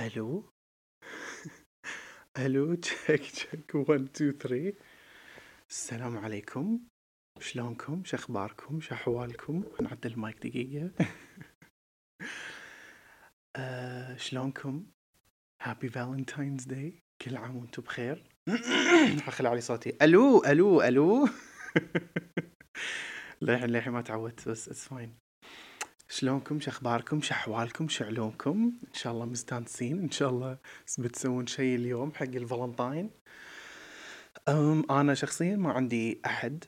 ألو؟ ألو check check 1 2 3 السلام عليكم. شلونكم؟ شخباركم شحوالكم نعدل المايك دقيقة. آه، شلونكم؟ Happy Valentine's Day كل عام وأنتم بخير. اخلي علي صوتي. ألو ألو ألو. للحين للحين ما تعودت بس it's fine شلونكم؟ شخباركم شحوالكم شعلومكم إن شاء الله مستانسين. إن شاء الله بتسوون شيء اليوم حق الفالنتاين. أم أنا شخصيا ما عندي أحد.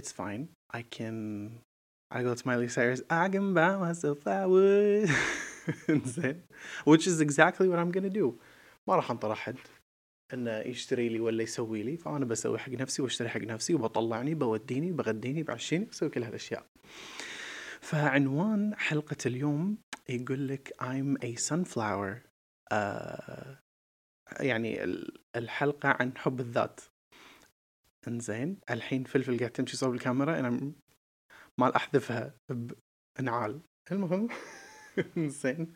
It's fine. I can I go to Miley Cyrus I can buy myself flowers. زين which is exactly what I'm gonna do. ما راح أنطر أحد. إنه يشتري لي ولا يسوي لي. فأنا بسوي حق نفسي وأشتري حق نفسي وبطلعني بوديني بغديني بعشيني بسوي كل هالأشياء. فعنوان حلقة اليوم يقول لك I'm a sunflower. آه يعني ال- الحلقة عن حب الذات. إنزين الحين فلفل قاعد تمشي صوب الكاميرا أنا ما أحذفها بإنعال. المهم إنزين.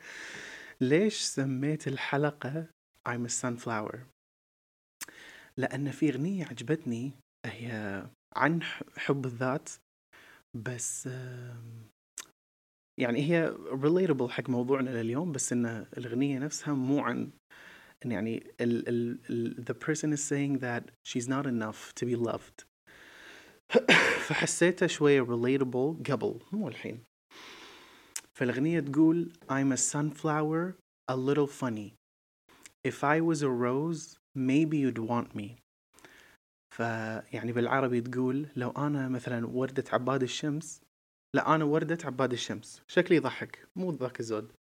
ليش سميت الحلقة I'm a sunflower لأن في أغنية عجبتني هي عن حب الذات بس يعني هي relatable حق موضوعنا لليوم بس إن الأغنية نفسها مو عن إن يعني ال ال ال the person is saying that she's not enough to be loved. فحسيتها شوية relatable قبل مو الحين. فالأغنية تقول I'm a sunflower a little funny. If I was a rose maybe you'd want me. فيعني بالعربي تقول لو أنا مثلا وردة عباد الشمس لا أنا وردة عباد الشمس. شكلي يضحك مو ذاك الزود.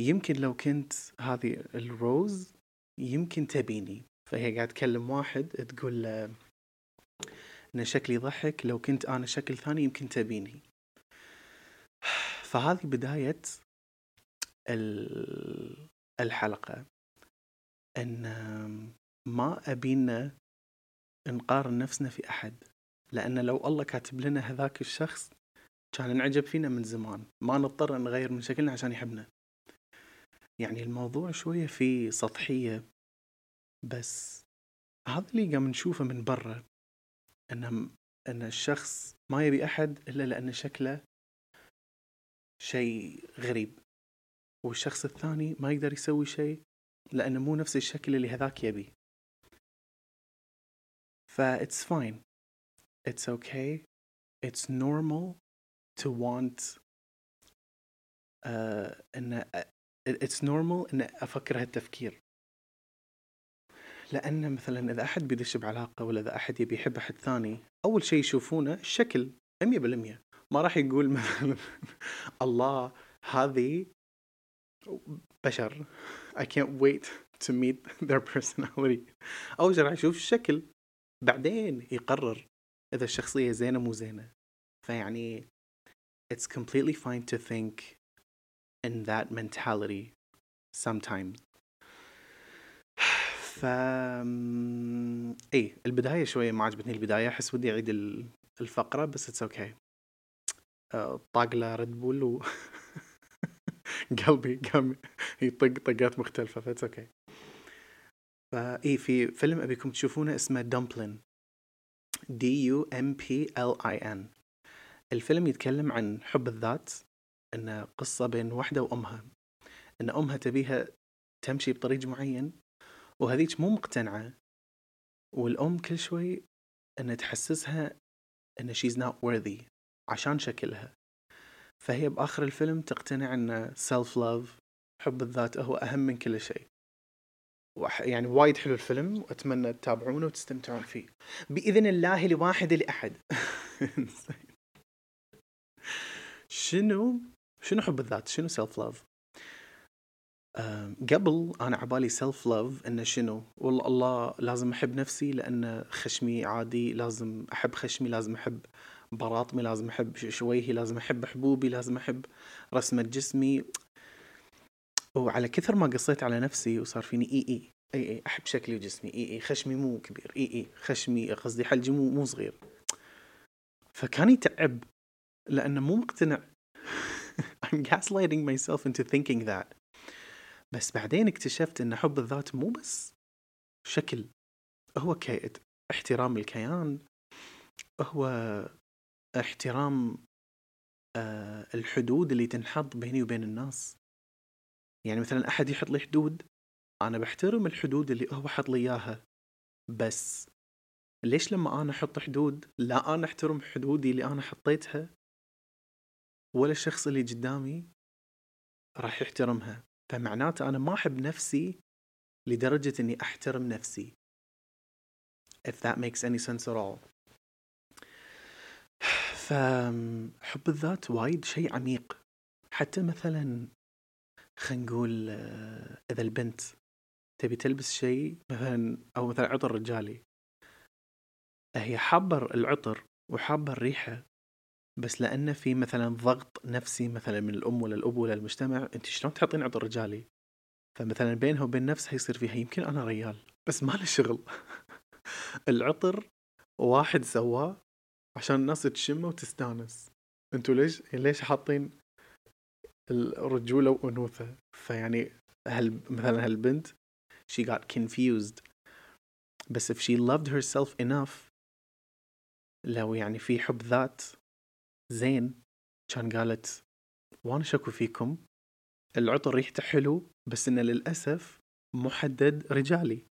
يمكن لو كنت هذه الروز يمكن تبيني. فهي قاعد تكلم واحد تقول له ان شكلي يضحك لو كنت أنا شكل ثاني يمكن تبيني. فهذه بداية ال- الحلقة. إن ما أبينا نقارن نفسنا في أحد. لأن لو الله كاتب لنا هذاك الشخص كان انعجب فينا من زمان. ما نضطر نغير من شكلنا عشان يحبنا. يعني الموضوع شوية فيه سطحية بس هذا اللي قام نشوفه من برا إن إن الشخص ما يبي أحد إلا لأن شكله شيء غريب. والشخص الثاني ما يقدر يسوي شيء لأنه مو نفس الشكل اللي هذاك يبي. ف it's fine. It's okay. It's normal. To want uh, إن it's normal إن أفكر هالتفكير. لأن مثلا إذا أحد بيدش بعلاقة ولا إذا أحد يبي يحب أحد ثاني أول شيء يشوفونه الشكل 100% ما راح يقول مثلا الله هذه بشر. I can't wait to meet their personality. اول شيء راح يشوف الشكل بعدين يقرر إذا الشخصية زينة مو زينة. فيعني it's completely fine to think in that mentality sometimes. ف اي البداية شوية ما عجبتني البداية. أحس ودي أعيد ال- الفقرة بس it's okay طاق له Red Bull و قلبي قام يطق طقات مختلفة ف it's okay فاي في فيلم أبيكم تشوفونه اسمه Dumplin' D U M P L I N الفيلم يتكلم عن حب الذات انه قصة بين وحدة وأمها إن أمها تبيها تمشي بطريق معين وهذيك مو مقتنعة والأم كل شوي إن تحسسها إن she's not worthy عشان شكلها. فهي بآخر الفيلم تقتنع إن self love حب الذات هو أهم من كل شيء. يعني وايد حلو الفيلم وأتمنى تتابعونه وتستمتعون فيه. بإذن الله لواحد لأحد. شنو شنو حب الذات؟ شنو self love قبل أنا عبالي self love إنه شنو؟ والله الله لازم أحب نفسي لأن خشمي عادي لازم أحب خشمي لازم أحب براطمي لازم أحب شويهي لازم أحب حبوبي لازم أحب رسمة جسمي. وعلى كثر ما قصيت على نفسي وصار فيني إي إي إي إي أحب شكلي وجسمي إي إي خشمي مو كبير إي إي خشمي قصدي حلجي مو مو صغير. فكان يتعب لأنه مو مقتنع. I'm gaslighting myself into thinking that. بس بعدين اكتشفت إن حب الذات مو بس شكل هو كي... احترام الكيان هو احترام آه الحدود اللي تنحط بيني وبين الناس. يعني مثلا أحد يحط لي حدود أنا بحترم الحدود اللي هو حط لي إياها. بس ليش لما أنا أحط حدود لا أنا أحترم حدودي اللي أنا حطيتها؟ ولا الشخص اللي قدامي راح يحترمها. فمعناته أنا ما أحب نفسي لدرجة إني أحترم نفسي. If that makes any sense at all. فحب الذات وايد شيء عميق. حتى مثلا خلينا نقول آه، إذا البنت تبي تلبس شيء مثلا أو مثلا عطر رجالي. هي حابة العطر وحابة الريحة بس لأنه في مثلا ضغط نفسي مثلا من الأم ولا الأب ولا المجتمع أنت شلون تحطين عطر رجالي؟ فمثلا بينها وبين نفسها يصير فيها يمكن أنا ريال بس ما له شغل. العطر واحد سواه عشان الناس تشمه وتستانس. أنتوا ليش ليش حاطين الرجولة وأنوثة؟ فيعني هل مثلا هالبنت she got confused. بس if she loved herself enough لو يعني في حب ذات زين كان قالت وأنا شكو فيكم؟ العطر ريحته حلو بس إنه للأسف محدد رجالي.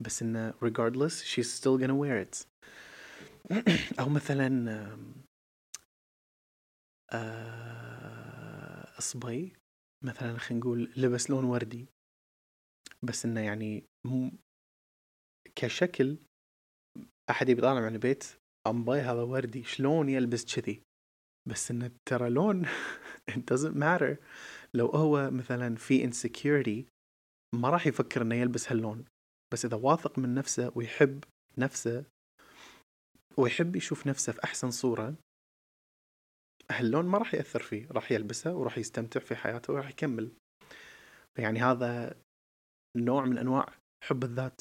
بس إنه regardless she's still gonna wear it. أو مثلا آه، اصبي مثلا خلينا نقول لبس لون وردي. بس إنه يعني مو كشكل أحد يبي يطالع من البيت امباي هذا وردي شلون يلبس كذي؟ بس انه ترى لون it doesn't matter. لو هو مثلا في insecurity ما راح يفكر إنه يلبس هاللون. بس إذا واثق من نفسه ويحب نفسه ويحب يشوف نفسه في أحسن صورة هاللون ما راح يأثر فيه. راح يلبسه وراح يستمتع في حياته وراح يكمل. يعني هذا نوع من أنواع حب الذات.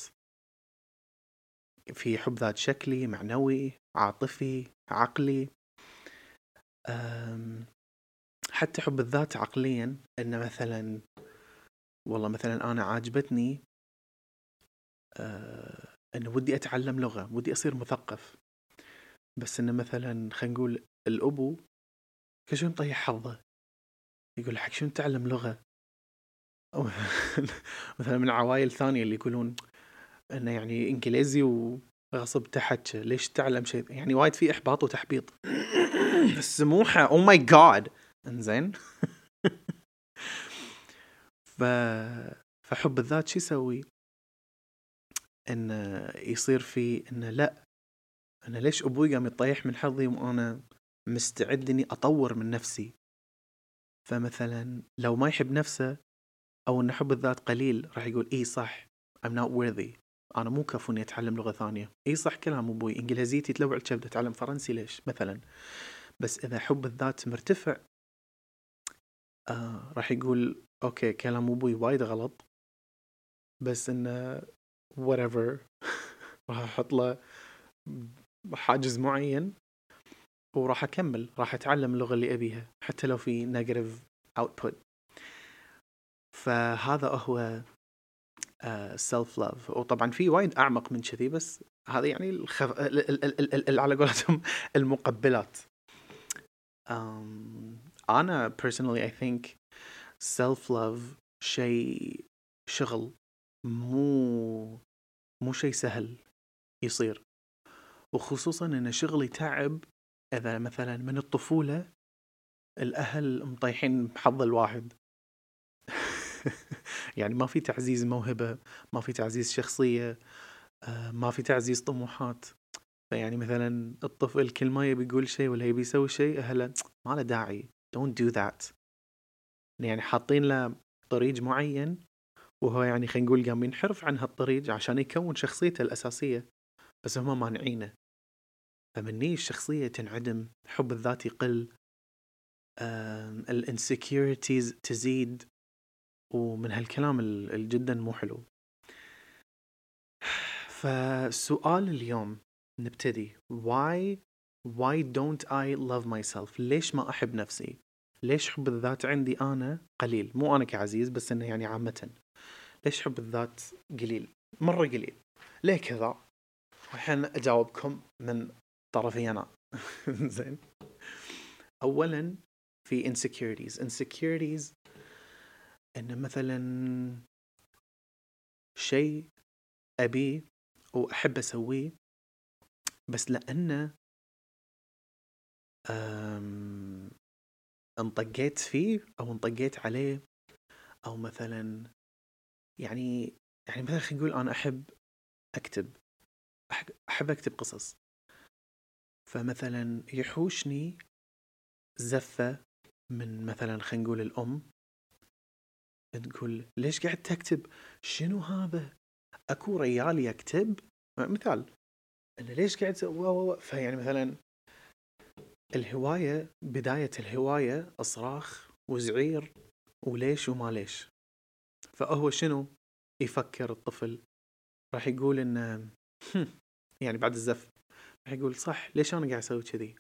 في حب ذات شكلي معنوي عاطفي عقلي. حتى حب الذات عقليا ان مثلا والله مثلا أنا عاجبتني أه انه ودي أتعلم لغة ودي أصير مثقف. بس إنه مثلا خلينا نقول الأبو كل شو مطيح حظه. يقول حق شو نتعلم لغة؟ أو مثلا من عوائل ثانية اللي يقولون إنه يعني إنجليزي وغصب تحكى ليش تعلم شيء؟ يعني وايد في إحباط وتحبيط. السموحة أو ماي جاد إنزين. ف فحب الذات شو يسوي؟ انه يصير في انه لا أنا ليش أبوي قام يطيح من حظي وأنا مستعد إني أطور من نفسي؟ فمثلا لو ما يحب نفسه أو إن حب الذات قليل راح يقول اي صح I'm not worthy. أنا مو كفو إني أتعلم لغة ثانية. إي صح كلام أبوي إنجليزيتي تلوع الكبد اتعلم فرنسي ليش؟ مثلا. بس إذا حب الذات مرتفع آه راح يقول okay كلام أبوي وايد غلط. بس إنه whatever. راح أحط له حاجز معين وراح أكمل. راح أتعلم اللغة اللي أبيها حتى لو في negative output فهذا هو self uh, love وطبعا في وايد أعمق من كذي بس هذا يعني الخف... على قولتهم المقبلات. um, أنا personally I think self love شيء شغل مو مو شيء سهل يصير. وخصوصا إن شغل يتعب إذا مثلا من الطفولة الأهل مطيحين بحظ الواحد. يعني ما في تعزيز موهبة ما في تعزيز شخصية آه، ما في تعزيز طموحات. فيعني مثلا الطفل كل ما يبي يقول شيء ولا يبي يسوي شيء أهله ما له داعي don't do that. يعني حاطين له طريق معين وهو يعني خلينا نقول قام ينحرف عن هالطريق عشان يكون شخصيته الأساسية بس هم مانعينه. فمني الشخصية تنعدم حب الذات يقل الانسكيورتيز تزيد. ومن هالكلام الجدا مو حلو. فسؤال اليوم نبتدي. Why why don't I love myself? ليش ما أحب نفسي؟ ليش حب الذات عندي أنا قليل؟ مو أنا كعزيز بس إنه يعني عامة. ليش حب الذات قليل؟ مرة قليل. ليه كذا؟ الحين أجاوبكم من طرفي أنا. زين. اولا في insecurities. insecurities إن مثلا شيء أبيه واحب أسويه بس لأنه انطقيت فيه أو انطقيت عليه أو مثلا يعني يعني مثلا خلينا نقول أنا أحب أكتب أحب أكتب قصص. فمثلا يحوشني زفة من مثلا خلينا نقول الأم. تقول ليش قاعد تكتب؟ شنو هذا؟ أكو ريال يكتب؟ مثال انه ليش قاعد فيعني مثلا الهواية بداية الهواية أصراخ وزعير وليش وما ليش. فهو شنو؟ يفكر الطفل. راح يقول إنه يعني بعد الزف راح يقول صح ليش أنا قاعد أسوي كذي؟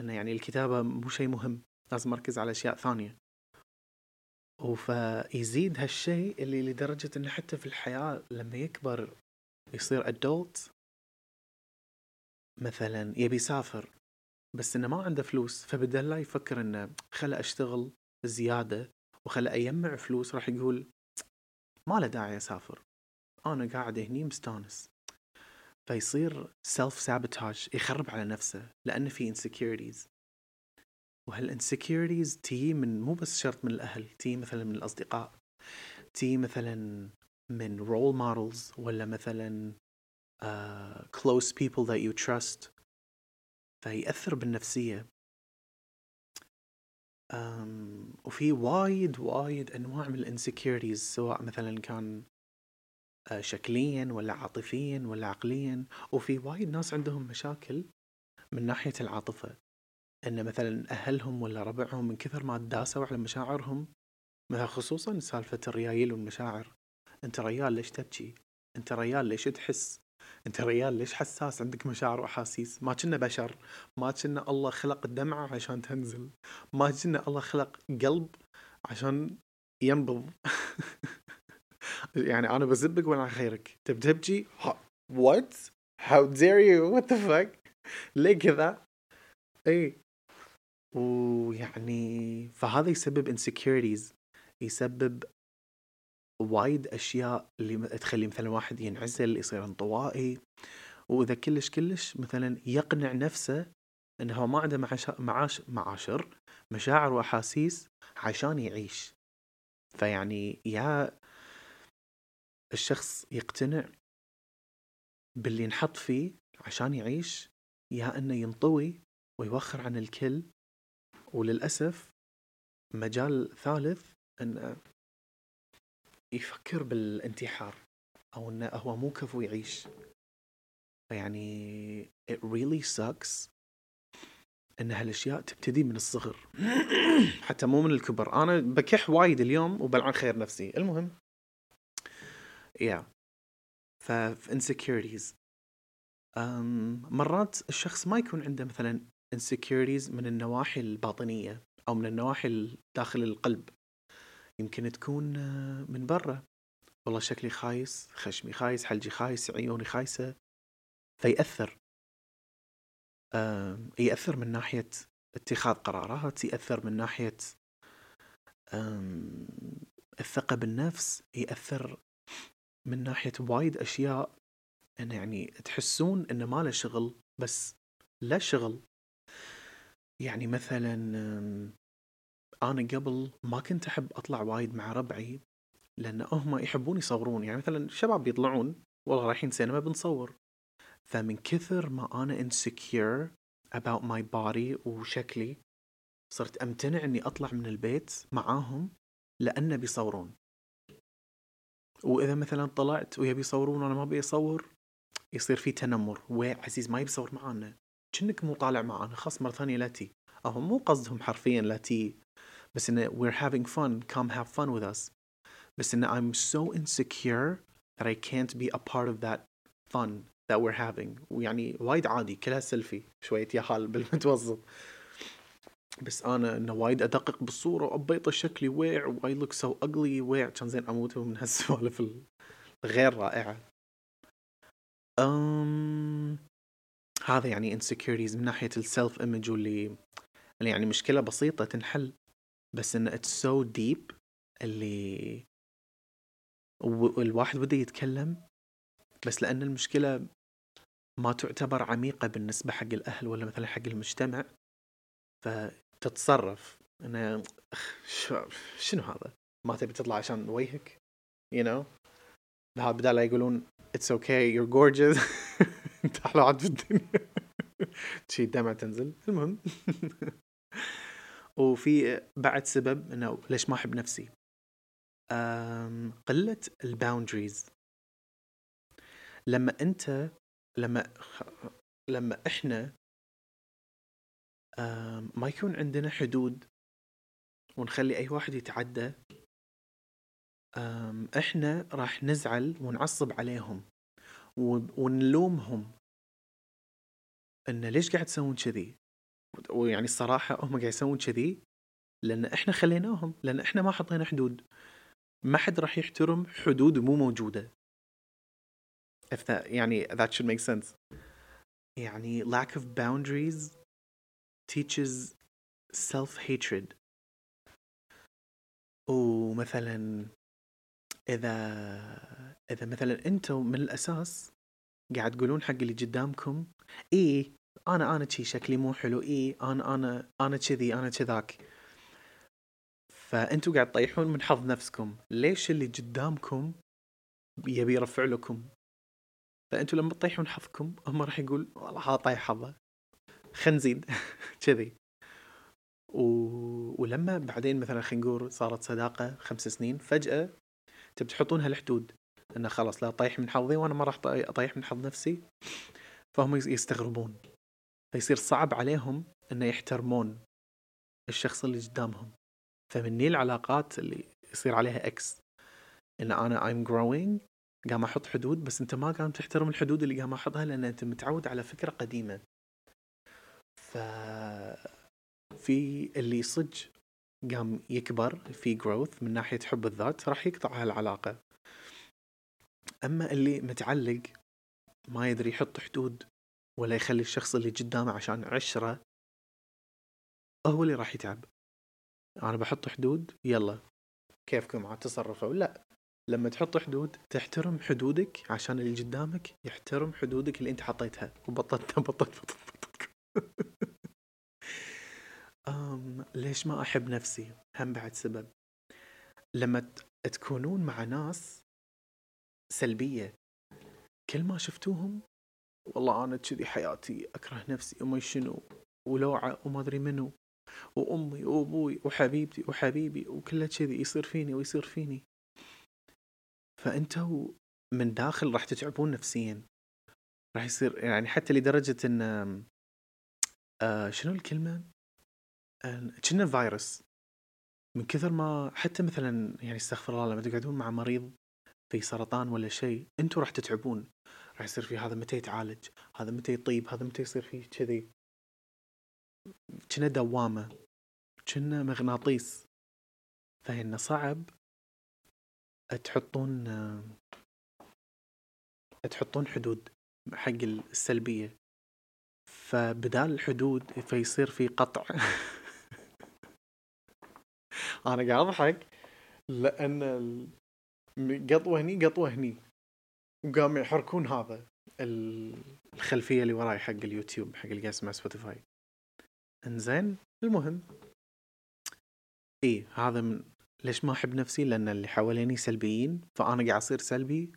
إنه يعني الكتابة مو شيء مهم لازم أركز على أشياء ثانية. وفيزيد هالشيء اللي لدرجة إنه حتى في الحياة لما يكبر يصير ادولت مثلا يبي يسافر بس إنه ما عنده فلوس فبدل لا يفكر إنه خله أشتغل زيادة وخله اجمع فلوس راح يقول ما له داعي أسافر. أنا قاعد هني مستانس. فيصير self sabotage يخرب على نفسه لأنه في insecurities. وهال insecurities تي من مو بس شرط من الأهل تي مثلا من الأصدقاء تي مثلا من role models ولا مثلا close people that you trust فيأثر بالنفسية. um, وفي وايد وايد أنواع من ال insecurities سواء مثلا كان uh, شكليا ولا عاطفيا ولا عقليا. وفي وايد ناس عندهم مشاكل من ناحية العاطفة. إن مثلا أهلهم ولا ربعهم من كثر ما داسوا على مشاعرهم مثلا خصوصا سالفة الريايل والمشاعر. أنت ريال ليش تبكي؟ أنت ريال ليش تحس؟ أنت ريال ليش حساس؟ عندك مشاعر وأحاسيس. ما كنا بشر. ما كنا الله خلق الدمعة عشان تنزل. ما كنا الله خلق قلب عشان ينبض. يعني أنا بزبك وأنا خيرك. تبي تبكي؟ what how dare you what the fuck ليه كذا؟ اي ويعني فهذا يسبب insecurities يسبب وايد أشياء اللي تخلي مثلا واحد ينعزل يصير انطوائي. وإذا كلش كلش مثلا يقنع نفسه انه ما عنده معاش معاشر مشاعر وأحاسيس عشان يعيش. فيعني يا الشخص يقتنع باللي ينحط فيه عشان يعيش يا إنه ينطوي ويوخر عن الكل وللأسف مجال ثالث أنه يفكر بالانتحار أو أنه هو مو كفو يعيش. يعني it really sucks إن هالأشياء تبتدي من الصغر. حتى مو من الكبر. أنا بكح وايد اليوم وبلعن خير نفسي. المهم. يا yeah. ف um, مرات الشخص ما يكون عنده مثلا insecurities من النواحي الباطنية أو من النواحي داخل القلب. يمكن تكون آه، من برا. والله شكلي خايس خشمي خايس حلجي خايس عيوني خايسة. فيأثر يأثر من ناحية اتخاذ قرارات يأثر من ناحية الثقة بالنفس يأثر من ناحية وايد أشياء. أن يعني تحسون أنه ما له شغل بس لا شغل. يعني مثلا أنا قبل ما كنت أحب أطلع وايد مع ربعي لأن هم يحبون يصورون. يعني مثلا شباب بيطلعون والله رايحين سينما بنصور. فمن كثر ما أنا insecure about my body وشكلي صرت أمتنع إني أطلع من البيت معاهم لأن بيصورون. وإذا مثلا طلعت ويبي يصورون وأنا ما أبي أصور يصير في تنمر. وعزيز ما يبي يصور معانا. كأنك مو طالع معانا خلاص مرة ثانية لا تي. أو مو قصدهم حرفيا لا تي بس إنه we're having fun. Come have fun with us. بس إنه I'm so insecure that I can't be a part of that fun that we're having. ويعني وايد عادي كلها سيلفي شوية يا حال بالمتوسط. بس أنا إنه وايد أدقق بالصورة وابيض شكلي ويع و I look so ugly ويع كان زين أموت من هالسوالف الغير رائعة. أم... هذا يعني insecurities من ناحية ال self image واللي اللي يعني مشكلة بسيطة تنحل. بس إن it's so deep اللي والواحد بده يتكلم. بس لأن المشكلة ما تعتبر عميقة بالنسبة حق الأهل ولا مثلا حق المجتمع. فتتصرف. إنه شنو هذا؟ ما تبي تطلع عشان وجهك؟ You know بدال لا يقولون it's okay you're gorgeous. انت أحلى واحد في الدنيا. شي الدمع تنزل. المهم. وفي بعد سبب إنه ليش ما أحب نفسي؟ قلة الباوندريز. لما أنت لما لما إحنا ما يكون عندنا حدود ونخلي أي واحد يتعدى إحنا راح نزعل ونعصب عليهم. ونلومهم إن ليش قاعد تسوون كذي؟ ويعني الصراحة هم قاعد يسوون كذي لأن إحنا خليناهم لأن إحنا ما حطينا حدود. ما حد راح يحترم حدود مو موجودة. If that يعني that should make sense. يعني lack of boundaries teaches self hatred ومثلا إذا إذا مثلا أنتم من الأساس قاعد تقولون حق اللي قدامكم إيه أنا أنا شي شكلي مو حلو إيه أنا أنا أنا كذي أنا كذاك. فأنتوا قاعد تطيحون من حظ نفسكم. ليش اللي قدامكم يبي يرفع لكم؟ فأنتوا لما تطيحون حظكم هم راح يقول والله هذا طايح حظه. خلينا نزيد. كذي. و... ولما بعدين مثلا خلينا نقول صارت صداقة خمس سنين فجأة تبي تحطون هالحدود. إنه خلاص لا طيح من حظي وأنا ما راح أطيح من حظ نفسي. فهم يستغربون. فيصير صعب عليهم إنه يحترمون الشخص اللي قدامهم. فمني العلاقات اللي يصير عليها إكس إن أنا I'm growing قام أحط حدود بس أنت ما قام تحترم الحدود اللي قام أحطها لأن أنت متعود على فكرة قديمة. ف في اللي صج قام يكبر في جروث من ناحية حب الذات راح يقطع هالعلاقة. أما اللي متعلق ما يدري يحط حدود ولا يخلي الشخص اللي قدامه عشان عشرة هو اللي راح يتعب. أنا بحط حدود يلا. كيفكم؟ عاد تصرفوا. لا. لما تحط حدود تحترم حدودك عشان اللي قدامك يحترم حدودك اللي أنت حطيتها. وبطلت بطلت بطلت, بطلت. أم ليش ما أحب نفسي؟ هم بعد سبب. لما تكونون مع ناس سلبية. كل ما شفتوهم والله أنا كذي حياتي أكره نفسي وما شنو؟ ولوعة وما أدري منو. وأمي وأبوي وحبيبتي وحبيبي وكله كذي يصير فيني ويصير فيني. فأنتوا من داخل راح تتعبون نفسيا. راح يصير يعني حتى لدرجة إن آه شنو الكلمة؟ كنا فيروس. من كثر ما حتى مثلا يعني استغفر الله لما تقعدون مع مريض في سرطان ولا شيء أنتم راح تتعبون. راح يصير في هذا متى يتعالج هذا متى يطيب هذا متى يصير فيه كذي. كنا دوامة كنا مغناطيس. فإنه صعب تحطون تحطون حدود حق السلبية. فبدال الحدود فيصير في قطع. أنا قاعد أضحك لأن قطوة هني قطوة هني. وقام يحركون هذا الخلفية اللي وراي حق اليوتيوب حق اللي قاعد يسمع Spotify. انزين المهم. إي هذا من ليش ما أحب نفسي؟ لأن اللي حواليني سلبيين فأنا قاعد أصير سلبي.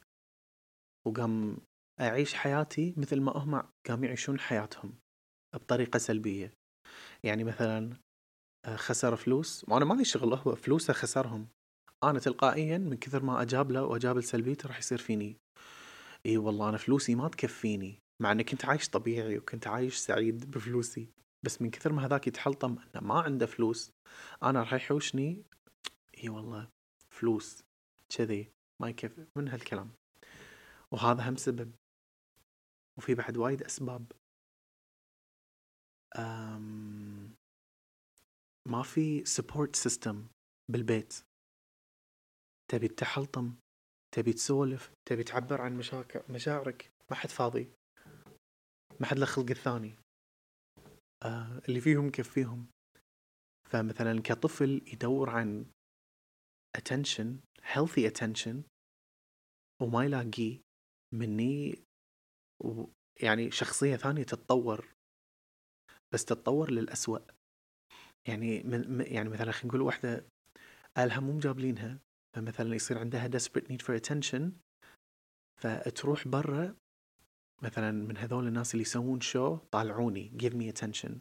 وقام أعيش حياتي مثل ما هم قام يعيشون حياتهم بطريقة سلبية. يعني مثلا آه، خسر فلوس. وأنا مالي شغل هو فلوسه خسرهم. أنا تلقائيا من كثر ما أجاب له وأجاب سلبيته راح يصير فيني. إي والله أنا فلوسي ما تكفيني مع إني كنت عايش طبيعي وكنت عايش سعيد بفلوسي بس من كثر ما هذاك يتحلطم إنه ما عنده فلوس أنا راح يحوشني. إي والله فلوس كذي ما يكفي من هالكلام. وهذا هم سبب. وفي بعد وايد أسباب. أم ما في support system بالبيت. تبي تحلطم تبي تسولف تبي تعبر عن مشاكل مشاعرك ما حد فاضي. ما حد له خلق الثاني. آه اللي فيهم يكفيهم فمثلا كطفل يدور عن attention healthy attention وما يلاقيه مني و يعني شخصية ثانية تتطور. بس تتطور للأسوأ. يعني من يعني مثلا خلينا نقول واحدة أهلها مو مجابلينها. فمثلا يصير عندها desperate need for attention فتروح برا مثلا من هذول الناس اللي يسوون شو طالعوني give me attention.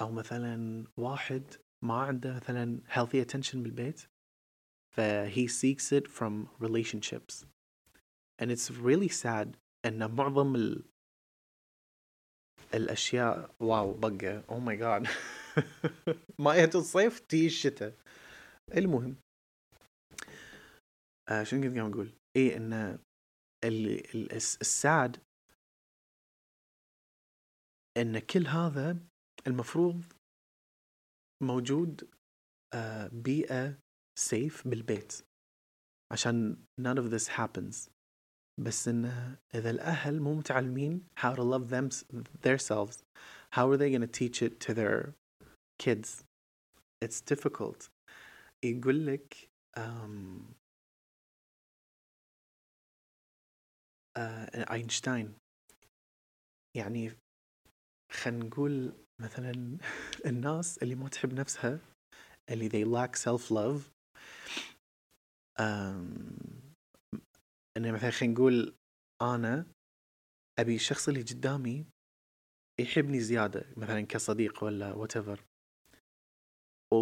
أو مثلا واحد ما عنده مثلا healthy attention بالبيت ف he seeks it from relationships. And it's really sad إن معظم ال... الأشياء واو بقى أو ماي جاد ما الصيف تيجي الشتاء. المهم. آه شنو كنت قاعد أقول؟ إيه إن السعد إن كل هذا المفروض موجود آه بيئة سيف بالبيت. عشان none of this happens. بس إن إذا الأهل مو متعلمين how to love them themselves how are they going to teach it to their kids it's difficult. يقول لك um, uh, أينشتاين. يعني خلينا نقول مثلا الناس اللي ما تحب نفسها اللي they lack self love إنه مثلا خلينا نقول أنا أبي الشخص اللي قدامي يحبني زيادة مثلا كصديق ولا وات و...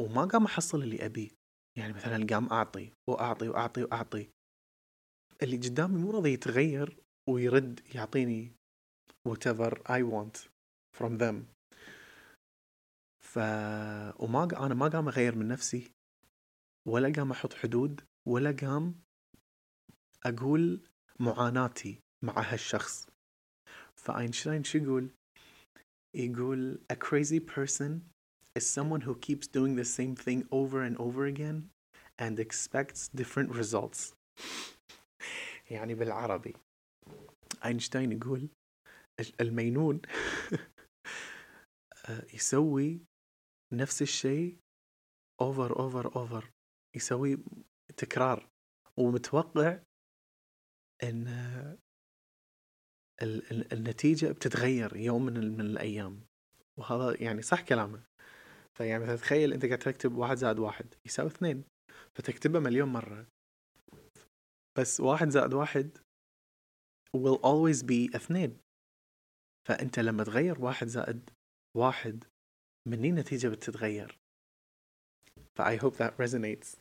وما قام أحصل اللي ابيه يعني مثلا قام أعطي وأعطي وأعطي وأعطي. اللي قدامي مو راضي يتغير ويرد يعطيني whatever I want from them. ف وما أنا ما قام أغير من نفسي ولا قام أحط حدود ولا قام أقول معاناتي مع هالشخص. فأينشتاين شو يقول؟ يقول a crazy person is someone who keeps doing the same thing over and over again and expects different results. يعني بالعربي. أينشتاين يقول المينون يسوي نفس الشيء over over over يسوي تكرار ومتوقع إن النتيجة بتتغير يوم من, من الأيام. وهذا يعني صح كلامه. فيعني مثلا تخيل أنت قاعد تكتب واحد زائد واحد يساوي اثنين فتكتبه مليون مرة. بس واحد زائد واحد will always be اثنين. فأنت لما تغير واحد زائد واحد مني النتيجة بتتغير؟ ف I hope that resonates.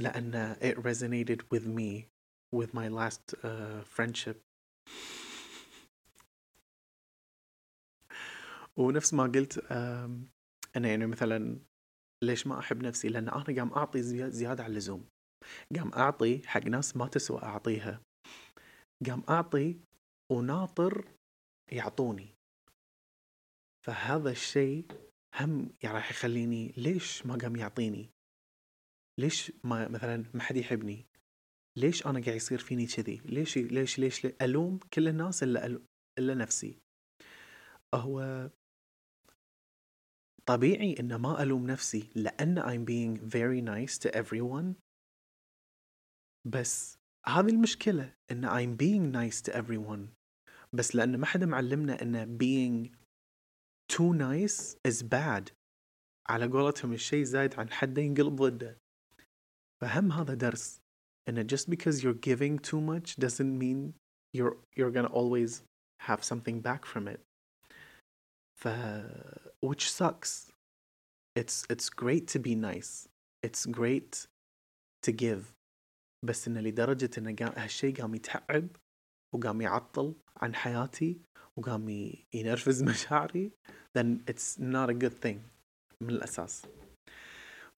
لأن it resonated with me with my last uh, friendship. ونفس ما قلت أنا يعني مثلا ليش ما أحب نفسي؟ لأن أنا قام أعطي زيادة عن اللزوم. قام أعطي حق ناس ما تسوى أعطيها. قام أعطي وناطر يعطوني. فهذا الشيء هم يعني راح يخليني ليش ما قام يعطيني؟ ليش ما مثلا ما حد يحبني؟ ليش أنا قاعد يصير فيني كذي؟ ليش ليش ليش, ألوم كل الناس الا إلا نفسي. هو طبيعي إن ما ألوم نفسي لأن I'm being very nice to everyone. بس هذه المشكلة ان I'm being nice to everyone بس لأن ما حدا معلمنا ان being too nice is bad على قولتهم الشيء زايد عن حده ينقلب ضده فهم هذا درس and just because you're giving too much doesn't mean you're you're gonna always have something back from it ف which sucks it's it's great to be nice it's great to give بس إن لدرجة إن هالشيء قام يتعب وقام يعطل عن حياتي وقام ينرفز مشاعري then it's not a good thing من الأساس.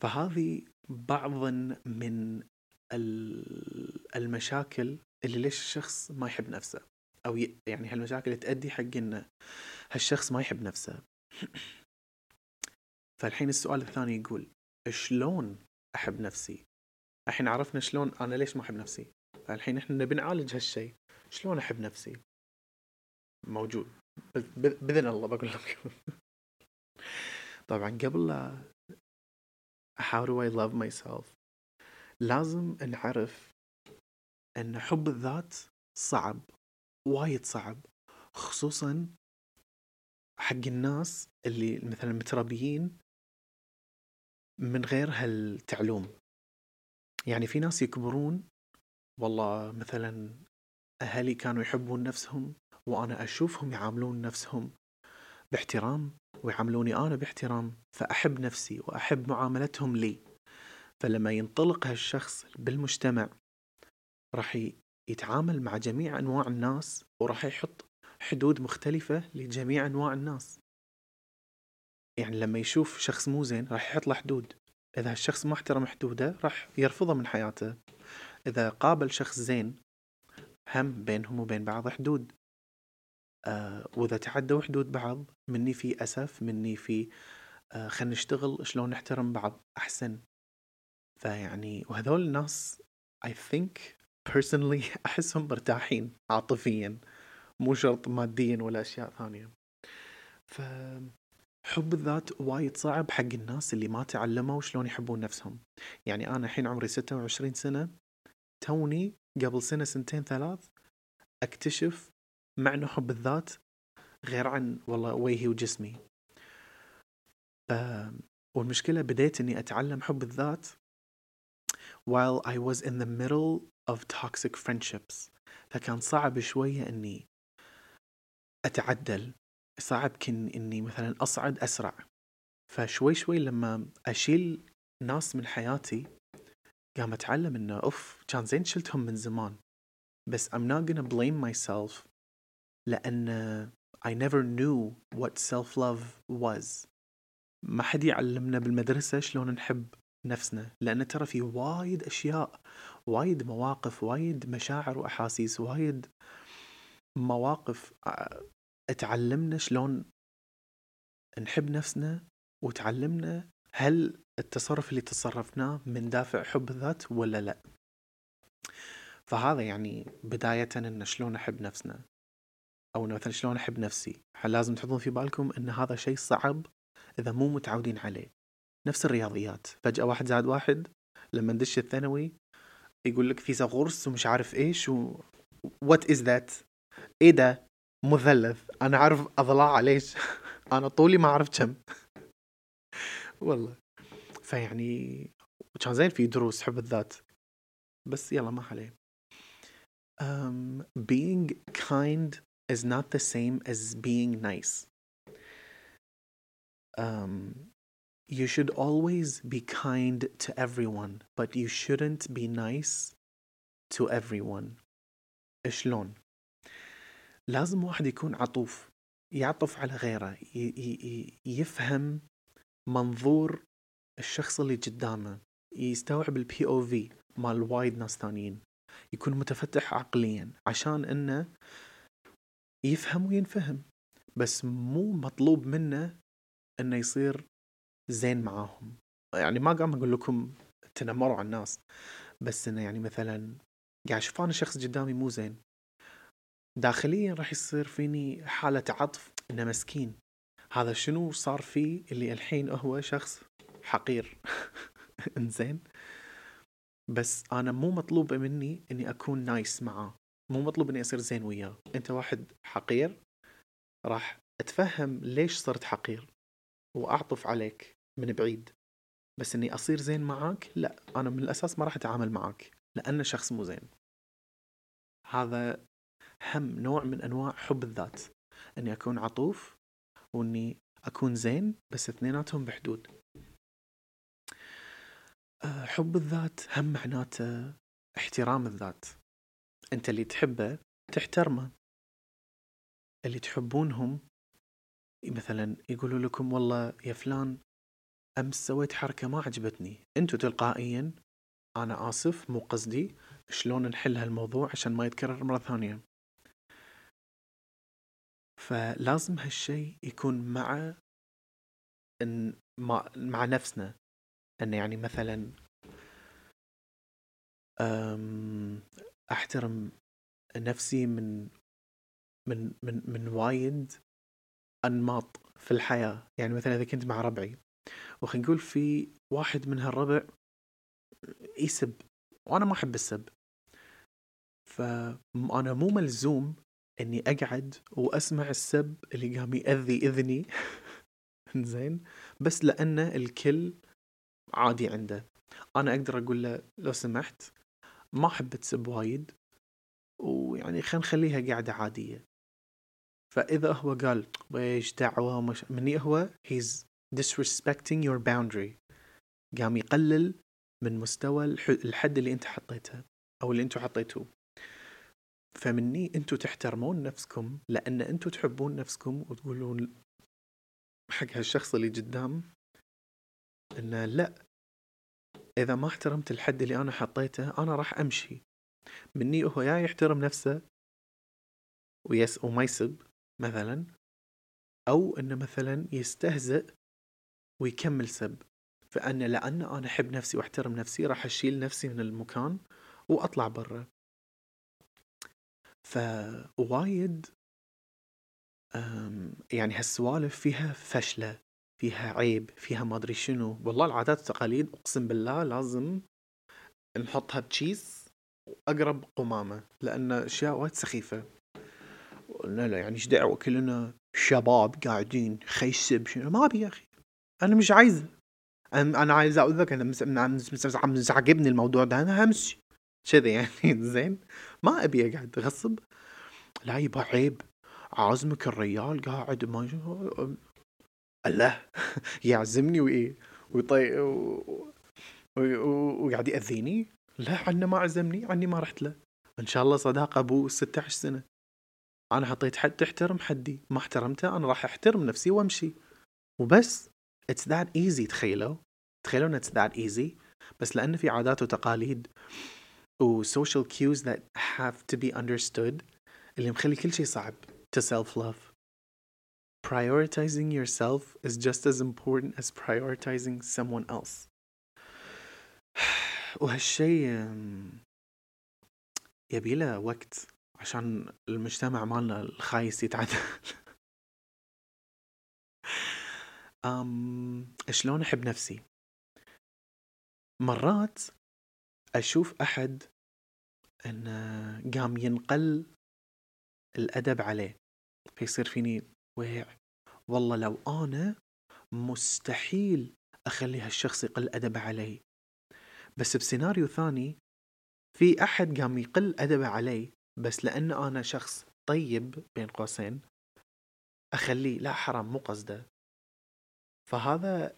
فهذه بعض من المشاكل اللي ليش الشخص ما يحب نفسه؟ أو يعني هالمشاكل تؤدي حق إنه هالشخص ما يحب نفسه. فالحين السؤال الثاني يقول شلون أحب نفسي؟ الحين عرفنا شلون أنا ليش ما أحب نفسي. فالحين إحنا نبي نعالج هالشيء شلون أحب نفسي؟ موجود. بإذن الله بقول لكم. طبعا قبل لا how do I love myself? لازم نعرف إن حب الذات صعب وايد صعب. خصوصا حق الناس اللي مثلا متربيين من غير هالتعلوم. يعني في ناس يكبرون والله مثلا أهلي كانوا يحبون نفسهم وأنا أشوفهم يعاملون نفسهم باحترام ويعاملوني أنا باحترام فأحب نفسي وأحب معاملتهم لي. فلما ينطلق هالشخص بالمجتمع راح يتعامل مع جميع أنواع الناس وراح يحط حدود مختلفة لجميع أنواع الناس. يعني لما يشوف شخص مو زين راح يحط له حدود. إذا الشخص ما احترم حدوده راح يرفضه من حياته. إذا قابل شخص زين هم بينهم وبين بعض حدود. آه وإذا تعدوا حدود بعض مني في أسف مني في آه خلينا نشتغل شلون نحترم بعض أحسن. فيعني وهذول الناس I think personally أحسهم مرتاحين عاطفيا. مو شرط ماديا ولا أشياء ثانية. ف حب الذات وايد صعب حق الناس اللي ما تعلموا شلون يحبون نفسهم. يعني أنا الحين عمري 26 سنة توني قبل سنة سنتين ثلاث أكتشف معنى حب الذات غير عن والله وجهي وجسمي. والمشكلة بديت إني أتعلم حب الذات while I was in the middle of toxic friendships. فكان صعب شوية إني أتعدل. صعب كن إني مثلا أصعد أسرع. فشوي شوي لما أشيل ناس من حياتي قام أتعلم إنه أوف كان زين شلتهم من زمان. بس I'm not gonna blame myself لأن I never knew what self-love was. ما حد يعلمنا بالمدرسة شلون نحب نفسنا لأن ترى في وايد أشياء وايد مواقف وايد مشاعر وأحاسيس وايد مواقف تعلمنا شلون نحب نفسنا وتعلمنا هل التصرف اللي تصرفناه من دافع حب الذات ولا لا. فهذا يعني بداية إن شلون أحب نفسنا. أو مثلا شلون أحب نفسي. لازم تحطون في بالكم إن هذا شيء صعب إذا مو متعودين عليه. نفس الرياضيات. فجأة واحد زائد واحد. لما ندش الثانوي يقول لك فيثاغورس ومش عارف إيش و what is that إيه ده؟ مثلث أنا عارف اضلاع ليش أنا طولي ما اعرف كم والله فيعني كان زين في دروس حب الذات بس يلا ما عليه um, being kind is not the same as being nice um, you should always be kind to everyone but you shouldn't be nice to everyone شلون لازم واحد يكون عطوف يعطف على غيره يفهم منظور الشخص اللي قدامه يستوعب البي أو في مال وايد ناس ثانيين يكون متفتح عقليا عشان إنه يفهم وينفهم بس مو مطلوب منه إنه يصير زين معاهم. يعني ما قام أقول لكم تنمروا على الناس بس إنه يعني مثلا قاعد أشوف أنا شخص قدامي مو زين. داخليا راح يصير فيني حالة عطف إنه مسكين. هذا شنو صار فيه اللي الحين هو شخص حقير؟ إنزين. بس أنا مو مطلوب مني إني أكون نايس معاه. مو مطلوب إني أصير زين وياه. أنت واحد حقير راح أتفهم ليش صرت حقير وأعطف عليك من بعيد. بس إني أصير زين معاك؟ لا أنا من الأساس ما راح أتعامل معاك لأنه شخص مو زين. هذا هم نوع من أنواع حب الذات إني أكون عطوف وإني أكون زين بس اثنيناتهم بحدود. آه، حب الذات هم معناته احترام الذات. أنت اللي تحبه تحترمه. اللي تحبونهم مثلا يقولوا لكم والله يا فلان أمس سويت حركة ما عجبتني. أنتوا تلقائيا أنا آسف مو قصدي شلون نحل هالموضوع عشان ما يتكرر مرة ثانية؟ فلازم هالشي يكون مع إن مع, مع نفسنا. أن يعني مثلا أحترم نفسي من من من من وايد أنماط في الحياة. يعني مثلا إذا كنت مع ربعي وخلينا نقول في واحد من هالربع يسب وأنا ما أحب السب. فأنا مو ملزوم إني أقعد وأسمع السب اللي قام يأذي إذني. زين بس لأن الكل عادي عنده. أنا أقدر أقول له لو سمحت ما أحب تسب وايد ويعني خلينا نخليها قاعدة عادية. فإذا هو قال ويش دعوة مش مني هو he's disrespecting your boundary. قام يقلل من مستوى الحد اللي أنت حطيته أو اللي أنتوا حطيتوه. فمني أنتوا تحترمون نفسكم لأن أنتوا تحبون نفسكم وتقولون حق هالشخص اللي قدام إنه لا إذا ما احترمت الحد اللي أنا حطيته أنا راح أمشي. مني هو يا يحترم نفسه ويس وما يسب مثلا أو إنه مثلا يستهزئ ويكمل سب. فأنا لأن أنا أحب نفسي وأحترم نفسي راح أشيل نفسي من المكان وأطلع برا. فوايد يعني هالسوالف فيها فشلة فيها عيب فيها ما أدري شنو والله العادات والتقاليد أقسم بالله لازم نحطها بتشيز وأقرب قمامة لأن أشياء وايد سخيفة لا لا يعني إيش دعوة كلنا شباب قاعدين خيسب شنو ما أبي يا أخي أنا مش عايز أنا عايز أقول لك أنا مزعجبني الموضوع ده أنا همشي كذا يعني زين ما أبي أقعد غصب. لا يبا عيب عازمك الريال قاعد ما الله. يعزمني وإيه؟ وطي وقاعد يأذيني؟ لا عنه ما عزمني عني ما رحت له. إن شاء الله صداقه أبو 16 سنة. أنا حطيت حد تحترم حدي. ما احترمته أنا راح أحترم نفسي وأمشي. وبس it's that easy تخيلوا. تخيلوا ان it's that easy بس لأن في عادات وتقاليد. و social cues that have to be understood اللي مخلي كل شيء صعب to self love prioritizing yourself is just as important as prioritizing someone else وهالشي يبيله وقت عشان المجتمع مالنا الخايس يتعدل أم شلون أحب نفسي مرات أشوف أحد أنه قام ينقل الأدب عليه. فيصير فيني ويع والله لو أنا مستحيل أخلي هالشخص يقل أدبه علي. بس بسيناريو ثاني في أحد قام يقل أدبه علي بس لأن أنا شخص طيب بين قوسين أخليه لا حرام مو قصده. فهذا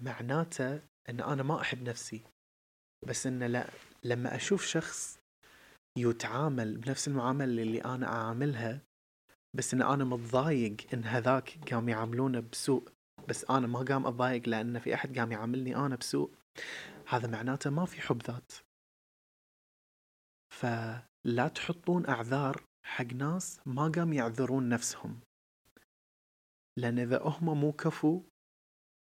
معناته إن أنا ما أحب نفسي. بس انه لا لما أشوف شخص يتعامل بنفس المعاملة اللي أنا أعاملها بس إن أنا متضايق إن هذاك قام يعاملونه بسوء بس أنا ما قام أتضايق لأن في أحد قام يعاملني أنا بسوء هذا معناته ما في حب ذات. فلا تحطون أعذار حق ناس ما قام يعذرون نفسهم. لأن إذا هم مو كفو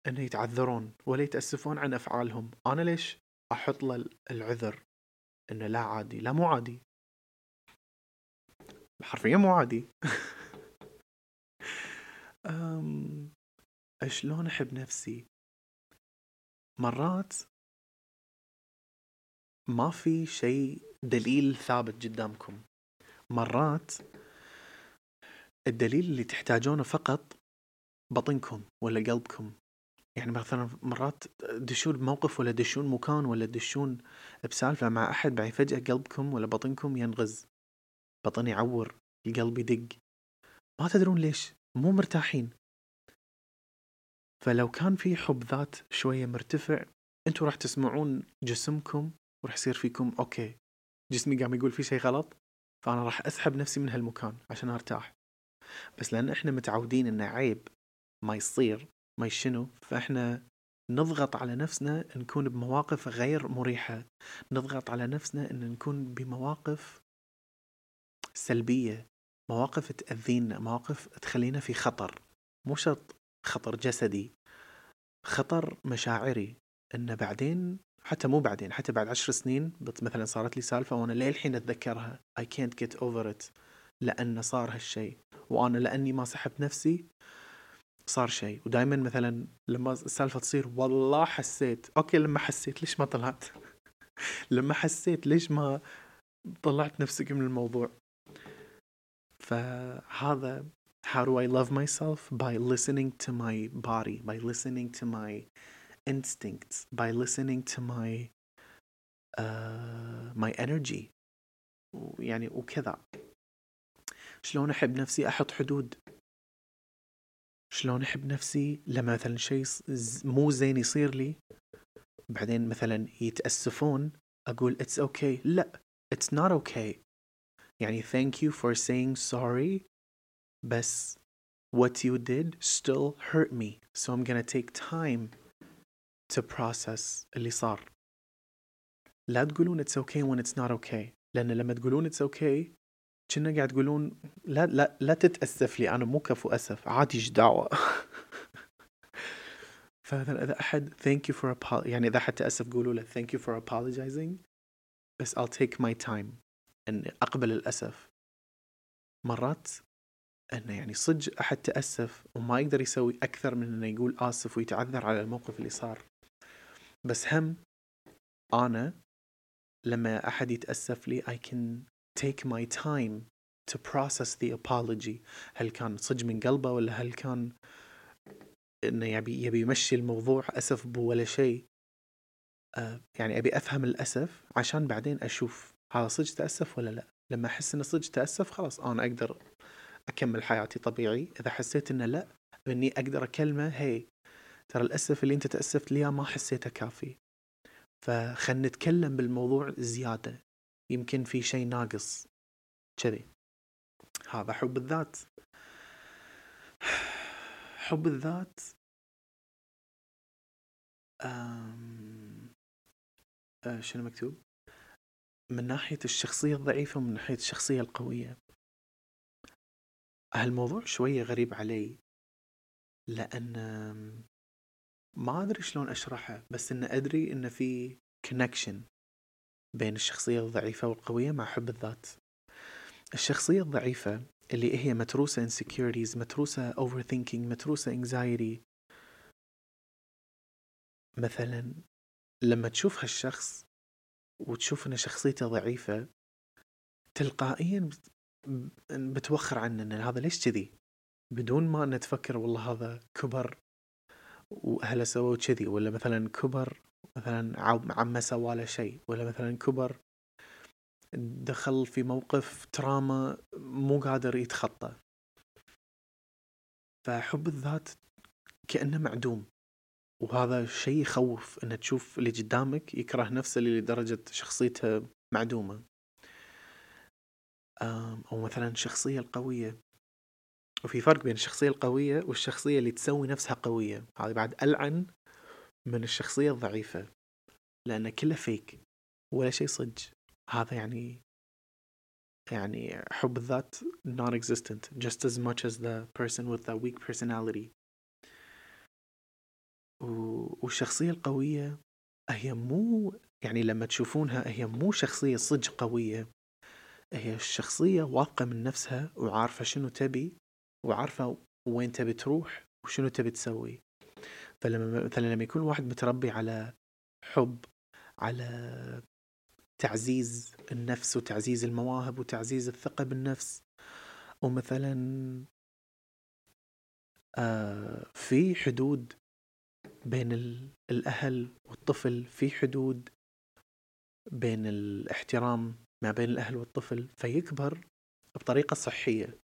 أن يتعذرون ولا يتأسفون عن أفعالهم. أنا ليش أحط له العذر أنه لا عادي. لا مو عادي. حرفيا مو عادي. أم... شلون أحب نفسي؟ مرات ما في شيء دليل ثابت قدامكم. مرات الدليل اللي تحتاجونه فقط بطنكم ولا قلبكم. يعني مثلا مرات تدشون بموقف ولا تدشون مكان ولا تدشون بسالفة مع أحد بعدين فجأة قلبكم ولا بطنكم ينغز. بطن يعور القلب يدق. ما تدرون ليش مو مرتاحين. فلو كان في حب ذات شوية مرتفع أنتوا راح تسمعون جسمكم وراح يصير فيكم أوكي جسمي قام يقول في شيء غلط فأنا راح أسحب نفسي من هالمكان عشان أرتاح. بس لأن إحنا متعودين انه عيب ما يصير ما يشنو فإحنا نضغط على نفسنا نكون بمواقف غير مريحة. نضغط على نفسنا إن نكون بمواقف سلبية مواقف تأذينا مواقف تخلينا في خطر. مو شرط خطر جسدي خطر مشاعري. انه بعدين حتى مو بعدين حتى بعد عشر سنين مثلا صارت لي سالفة وأنا للحين أتذكرها I can't get over it لأن صار هالشيء وأنا لأني ما سحبت نفسي صار شيء. ودائما مثلا لما السالفة تصير والله حسيت أوكي لما حسيت ليش ما طلعت؟ لما حسيت ليش ما طلعت نفسك من الموضوع؟ فهذا how do I love myself? By listening to my body. By listening to my instincts. By listening to my uh, my energy. يعني وكذا. شلون أحب نفسي؟ أحط حدود. شلون أحب نفسي لما مثلا شيء مو زين يصير لي. بعدين مثلا يتأسفون أقول it's okay okay. لا it's not okay يعني thank you for saying sorry بس what you did still hurt me. So I'm gonna take time to process اللي صار. لا تقولون it's okay when it's not okay. لأن لما تقولون it's okay كنا قاعد تقولون لا لا لا تتأسف لي أنا مو كفو أسف عادي إيش دعوة؟ فمثلا أحد thank you for apol يعني إذا أحد تأسف قولوا له thank you for apologizing بس I'll take my time أن أقبل الأسف. مرات أنه يعني صدق أحد تأسف وما يقدر يسوي أكثر من أنه يقول آسف ويتعذر على الموقف اللي صار. بس هم أنا لما أحد يتأسف لي I can take my time to process the apology. هل كان صدق من قلبه ولا هل كان إنه يبي يبي يمشي الموضوع أسف بو ولا شيء؟ آه يعني أبي أفهم الأسف عشان بعدين أشوف هذا صدق تأسف ولا لا. لما أحس إنه صدق تأسف خلاص أنا أقدر أكمل حياتي طبيعي. إذا حسيت إنه لا إني أقدر أكلمه هي ترى الأسف اللي أنت تأسفت لي ما حسيته كافي؟ فخلنا نتكلم بالموضوع زيادة. يمكن في شيء ناقص كذي. هذا حب الذات. حب الذات أم... أه شنو مكتوب؟ من ناحية الشخصية الضعيفة ومن ناحية الشخصية القوية. هالموضوع شوية غريب علي لأن ما أدري شلون أشرحه بس إن أدري إن في connection. بين الشخصية الضعيفة والقوية مع حب الذات. الشخصية الضعيفة اللي هي متروسة insecurities متروسة overthinking متروسة anxiety. مثلا لما تشوف هالشخص وتشوف إن شخصيته ضعيفة تلقائيا بتوخر عنه إن هذا ليش كذي؟ بدون ما ان تفكر والله هذا كبر وأهله سووا كذي ولا مثلا كبر مثلا عمة سوى له شيء ولا مثلا كبر دخل في موقف تراما مو قادر يتخطى. فحب الذات كأنه معدوم. وهذا شيء يخوف ان تشوف اللي قدامك يكره نفسه لدرجة شخصيته معدومة. أو مثلا الشخصية القوية. وفي فرق بين الشخصية القوية والشخصية اللي تسوي نفسها قوية. هذه بعد ألعن من الشخصية الضعيفة لأن كله فيك ولا شيء صدق. هذا يعني يعني حب الذات non-existent just as much as the person with the weak personality. والشخصية القوية هي مو يعني لما تشوفونها هي مو شخصية صدق قوية هي الشخصية واثقة من نفسها وعارفة شنو تبي وعارفة وين تبي تروح وشنو تبي تسوي. فلما مثلا لما يكون واحد متربي على حب على تعزيز النفس وتعزيز المواهب وتعزيز الثقة بالنفس ومثلا آه في حدود بين الأهل والطفل في حدود بين الاحترام ما بين الأهل والطفل فيكبر بطريقة صحية.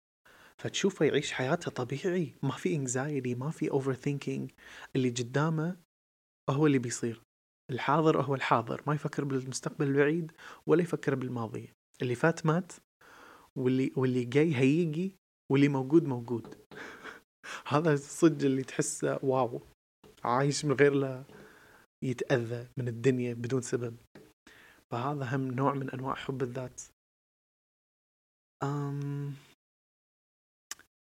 فتشوفه يعيش حياته طبيعي ما في anxiety ما في overthinking اللي قدامه هو اللي بيصير. الحاضر هو الحاضر ما يفكر بالمستقبل البعيد ولا يفكر بالماضي. اللي فات مات واللي واللي جاي هيجي واللي موجود موجود. هذا الصدق اللي تحسه wow. عايش من غير لا يتأذى من الدنيا بدون سبب. فهذا هم نوع من أنواع حب الذات. أم...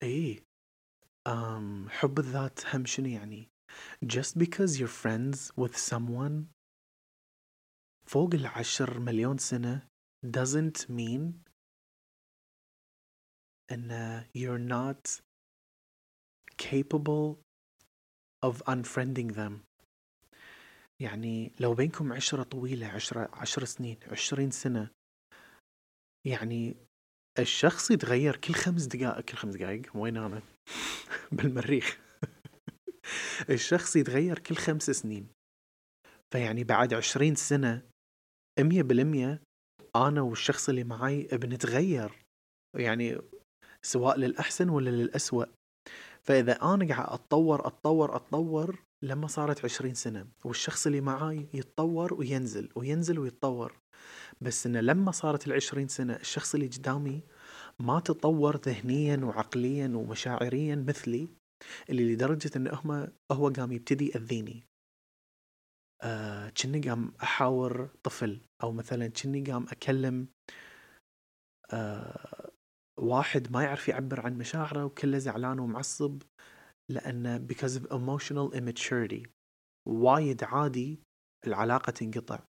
إيه أم حب الذات هم شنو يعني؟ Just because you're friends with someone فوق العشر مليون سنة doesn't mean أن you're not capable of unfriending them. يعني لو بينكم عشرة طويلة عشرة عشر سنين عشرين سنة يعني الشخص يتغير كل خمس دقائق كل خمس دقائق وين أنا؟ بالمريخ. الشخص يتغير كل خمس سنين. فيعني بعد عشرين سنة مية بالمية أنا والشخص اللي معي بنتغير. يعني سواء للأحسن ولا للأسوأ. فإذا أنا قاعد أتطور أتطور أتطور لما صارت عشرين سنة والشخص اللي معاي يتطور وينزل وينزل ويتطور. بس إنه لما صارت العشرين سنة الشخص اللي قدامي ما تطور ذهنيا وعقليا ومشاعريا مثلي اللي لدرجة إنه هو هو قام يبتدي يأذيني. آه كني قام أحاور طفل أو مثلا كني قام أكلم آه واحد ما يعرف يعبر عن مشاعره وكله زعلان ومعصب لأنه because of emotional immaturity. وايد عادي العلاقة تنقطع.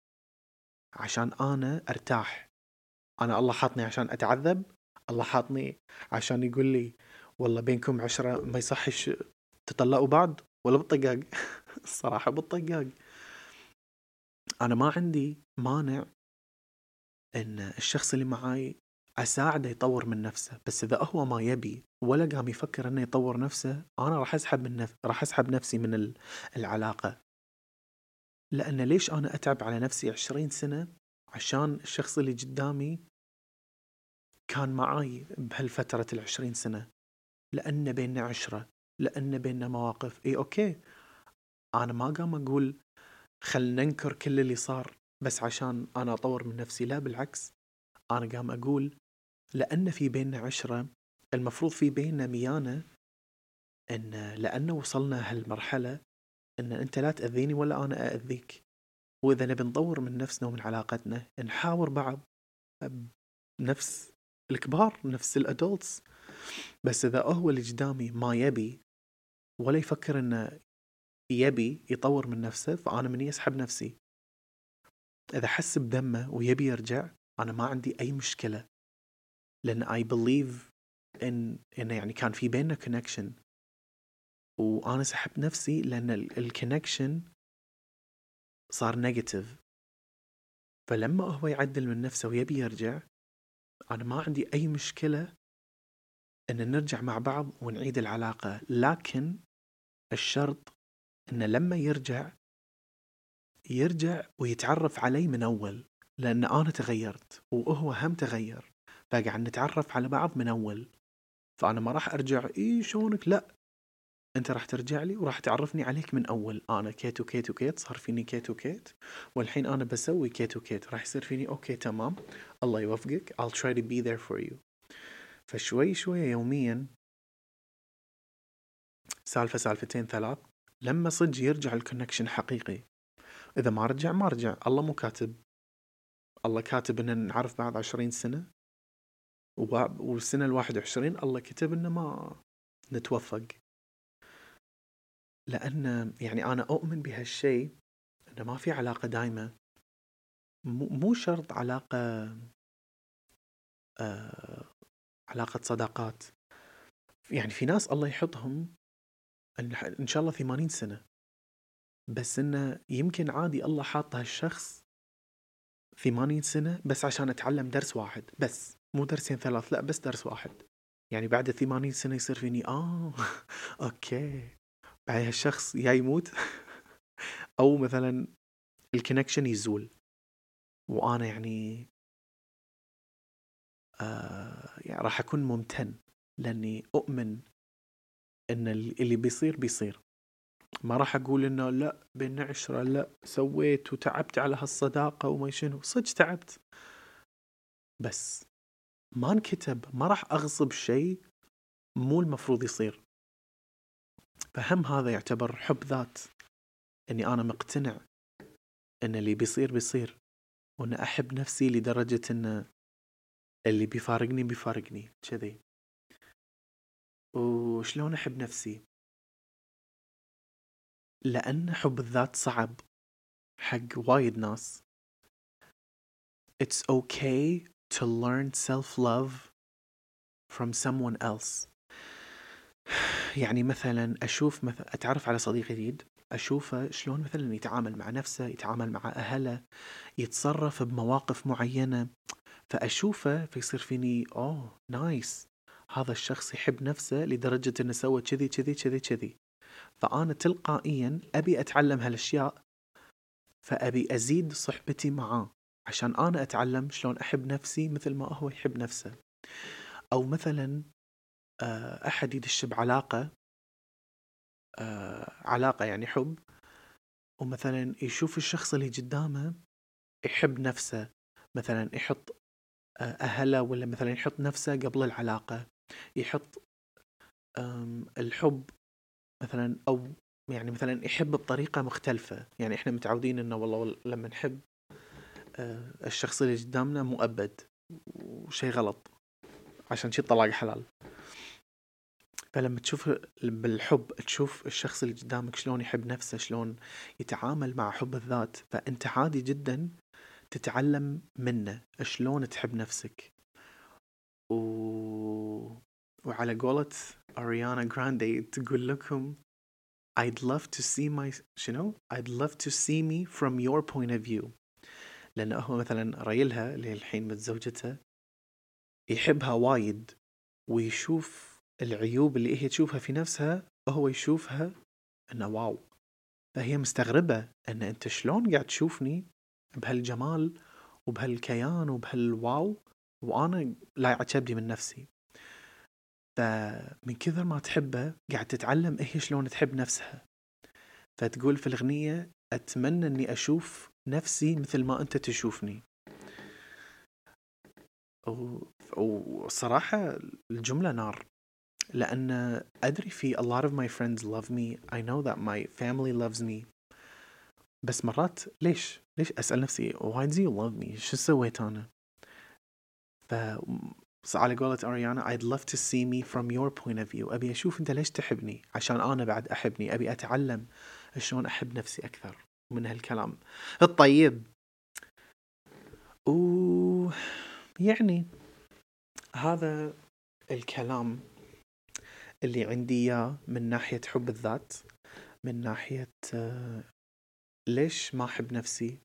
عشان أنا أرتاح. أنا الله حاطني عشان أتعذب الله حاطني عشان يقول لي والله بينكم عشرة ما يصحش تطلقوا بعض؟ ولا بالطقاق؟ الصراحة بالطقاق. أنا ما عندي مانع إن الشخص اللي معاي أساعده يطور من نفسه بس إذا هو ما يبي ولا قام يفكر إنه يطور نفسه أنا راح أسحب من نف... راح أسحب نفسي من العلاقة. لأن ليش أنا أتعب على نفسي عشرين سنة عشان الشخص اللي قدامي كان معاي بهالفترة العشرين سنة؟ لأن بيننا عشرة لأن بيننا مواقف. إي أوكي. أنا ما قام أقول خل ننكر كل اللي صار بس عشان أنا أطور من نفسي. لا بالعكس. أنا قام أقول لأن في بيننا عشرة المفروض في بيننا ميانة أن لأن وصلنا هالمرحلة أن أنت لا تأذيني ولا أنا أأذيك. وإذا نبي نطور من نفسنا ومن علاقتنا نحاور بعض نفس الكبار نفس الأدولتس. بس إذا هو اللي قدامي ما يبي ولا يفكر إنه يبي يطور من نفسه فأنا مني أسحب نفسي. إذا حس بدمه ويبي يرجع أنا ما عندي أي مشكلة. لأن I believe إن إنه يعني كان في بيننا connection. وأنا سحبت نفسي لأن ال connection صار negative فلما هو يعدل من نفسه ويبي يرجع أنا ما عندي أي مشكلة أن نرجع مع بعض ونعيد العلاقة. لكن الشرط أنه لما يرجع يرجع ويتعرف علي من أول لأن أنا تغيرت وهو هم تغير. فقاعد نتعرف على بعض من أول. فأنا ما راح أرجع إيه شلونك؟ لا. أنت راح ترجع لي وراح تعرفني عليك من أول. أنا كيت وكيت وكيت صار فيني كيت وكيت والحين أنا بسوي كيت وكيت راح يصير فيني okay تمام. الله يوفقك. I'll try to be there for you. فشوي شوي يوميا سالفة سالفتين ثلاث لما صدق يرجع ال connection حقيقي. إذا ما رجع ما رجع. الله مو كاتب. الله كاتب إن نعرف بعض عشرين سنة. والسنة الواحد وعشرين الله كتب إنه ما نتوفق. لأن يعني أنا أؤمن بهالشيء إنه ما في علاقة دايمة مو شرط علاقة آه علاقة صداقات. يعني في ناس الله يحطهم إن شاء الله ثمانين سنة. بس إنه يمكن عادي الله حاط هالشخص ثمانين سنة بس عشان أتعلم درس واحد. بس مو درسين ثلاث لا بس درس واحد. يعني بعد ثمانين سنة يصير فيني آه okay. بعد هالشخص يا يموت أو مثلا ال connection يزول. وأنا يعني آه يعني راح أكون ممتن لأني أؤمن أن اللي بيصير بيصير. ما راح أقول إنه لأ بين عشرة لأ سويت وتعبت على هالصداقة وما شنو. صدق تعبت. بس ما انكتب ما راح أغصب شيء مو المفروض يصير. فهم هذا يعتبر حب ذات. إني أنا مقتنع إن اللي بيصير بيصير وإن أحب نفسي لدرجة إن اللي بيفارقني بيفارقني كذي. وشلون أحب نفسي؟ لأن حب الذات صعب حق وايد ناس. It's okay to learn self-love from someone else. يعني مثلا أشوف مثلا أتعرف على صديق جديد أشوفه شلون مثلا يتعامل مع نفسه يتعامل مع أهله يتصرف بمواقف معينة فأشوفه فيصير فيني أوه نايس هذا الشخص يحب نفسه لدرجة أنه سوى كذي كذي كذي كذي. فأنا تلقائيا أبي أتعلم هالأشياء فأبي أزيد صحبتي معاه عشان أنا أتعلم شلون أحب نفسي مثل ما هو يحب نفسه. أو مثلا أحد يدش بعلاقة آه، علاقة يعني حب ومثلا يشوف الشخص اللي قدامه يحب نفسه مثلا يحط آه، أهله ولا مثلا يحط نفسه قبل العلاقة يحط الحب مثلا أو يعني مثلا يحب بطريقة مختلفة. يعني إحنا متعودين إنه والله لما نحب الشخص اللي قدامنا مؤبد وشي غلط عشان شي الطلاق حلال. فلما تشوف بالحب تشوف الشخص اللي قدامك شلون يحب نفسه شلون يتعامل مع حب الذات فأنت عادي جدا تتعلم منه شلون تحب نفسك. و... وعلى قولة أريانا جراندي تقول لكم I'd love to see my شنو؟ I'd love to see me from your point of view. لأنه هو مثلا ريلها اللي الحين متزوجته يحبها وايد ويشوف العيوب اللي هي تشوفها في نفسها هو يشوفها إنه واو. فهي مستغربة إن أنت شلون قاعد تشوفني بهالجمال وبهالكيان وبهالواو وأنا لا عجبني من نفسي. فمن كثر ما تحبه قاعد تتعلم هي شلون تحب نفسها. فتقول في الأغنية أتمنى أني أشوف نفسي مثل ما أنت تشوفني. وصراحة الجملة نار. لأن أدري في a lot of my friends love me. I know that my family loves me. بس مرات ليش؟ ليش أسأل نفسي why do you love me شو سويت أنا؟ ف على قولة أريانا I'd love to see me from your point of view. أبي أشوف أنت ليش تحبني؟ عشان أنا بعد أحبني. أبي أتعلم شلون أحب نفسي أكثر من هالكلام. الطيب. و يعني هذا الكلام. اللي عندي إياه من ناحية حب الذات من ناحية آه، ليش ما أحب نفسي؟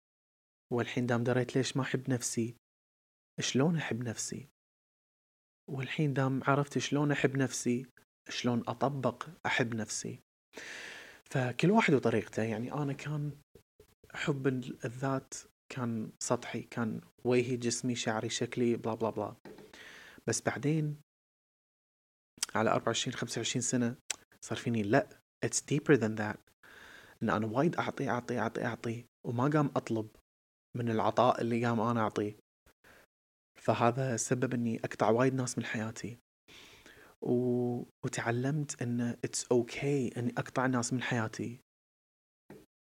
والحين دام دريت ليش ما أحب نفسي شلون أحب نفسي؟ والحين دام عرفت شلون أحب نفسي شلون أطبق أحب نفسي؟ فكل واحد وطريقته. يعني أنا كان حب الذات كان سطحي كان وجهي جسمي شعري شكلي بلا بلا بلا. بس بعدين على 24 25 سنة صار فيني لا it's deeper than that. إن أنا وايد أعطي أعطي أعطي أعطي وما قام أطلب من العطاء اللي قام أنا أعطيه. فهذا سبب إني أقطع وايد ناس من حياتي. و... وتعلمت إن it's okay okay إني أقطع ناس من حياتي.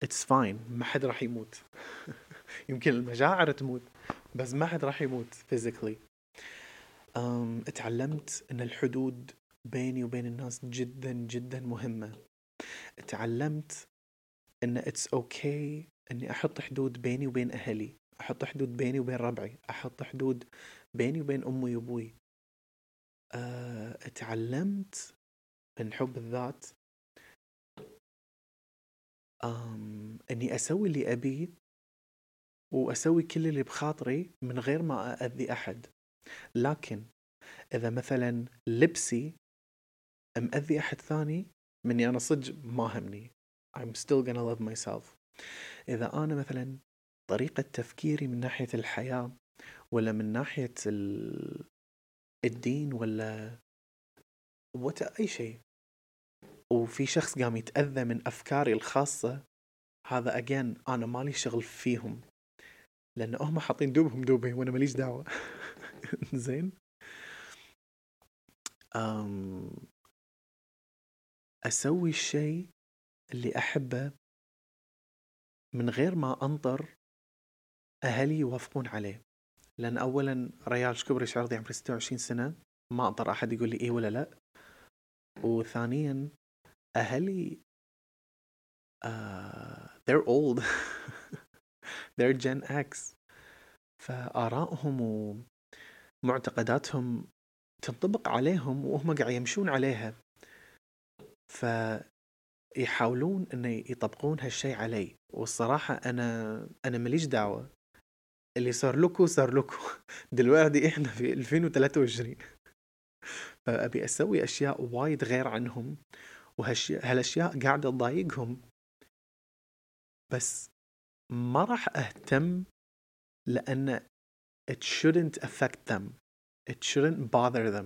it's fine ما حد راح يموت. يمكن المشاعر تموت بس ما حد راح يموت physically تعلمت إن الحدود بيني وبين الناس جدا جدا مهمة. تعلمت إن it's okay okay إني أحط حدود بيني وبين أهلي أحط حدود بيني وبين ربعي أحط حدود بيني وبين أمي وأبوي. أه تعلمت من حب الذات أم إني أسوي اللي ابيه وأسوي كل اللي بخاطري من غير ما اذي أحد. لكن إذا مثلا لبسي مأذي أحد ثاني مني أنا صدق ما همني. I'm still gonna love myself. إذا أنا مثلا طريقة تفكيري من ناحية الحياة ولا من ناحية الدين ولا أي شيء. وفي شخص قام يتأذى من أفكاري الخاصة هذا أجين أنا مالي شغل فيهم. لأن هم حاطين دوبهم دوبي وأنا ماليش دعوة. زين؟ أم أسوي الشيء اللي أحبه من غير ما أنطر أهلي يوافقون عليه. لأن أولا ريال شكبري عرضي عمري 26 سنة. ما أقدر أحد يقول لي إيه ولا لأ. وثانيا أهلي uh, they're old. they're Gen X. فآرائهم ومعتقداتهم تنطبق عليهم وهم قاعد يمشون عليها. فيحاولون انه يطبقون هالشيء علي. والصراحة أنا أنا ماليش دعوة. اللي صار لكم صار لكم دلوقتي إحنا في 2023 فأبي أسوي أشياء وايد غير عنهم وهالاشياء قاعدة تضايقهم. بس ما راح أهتم لأن it shouldn't affect them. It shouldn't bother them.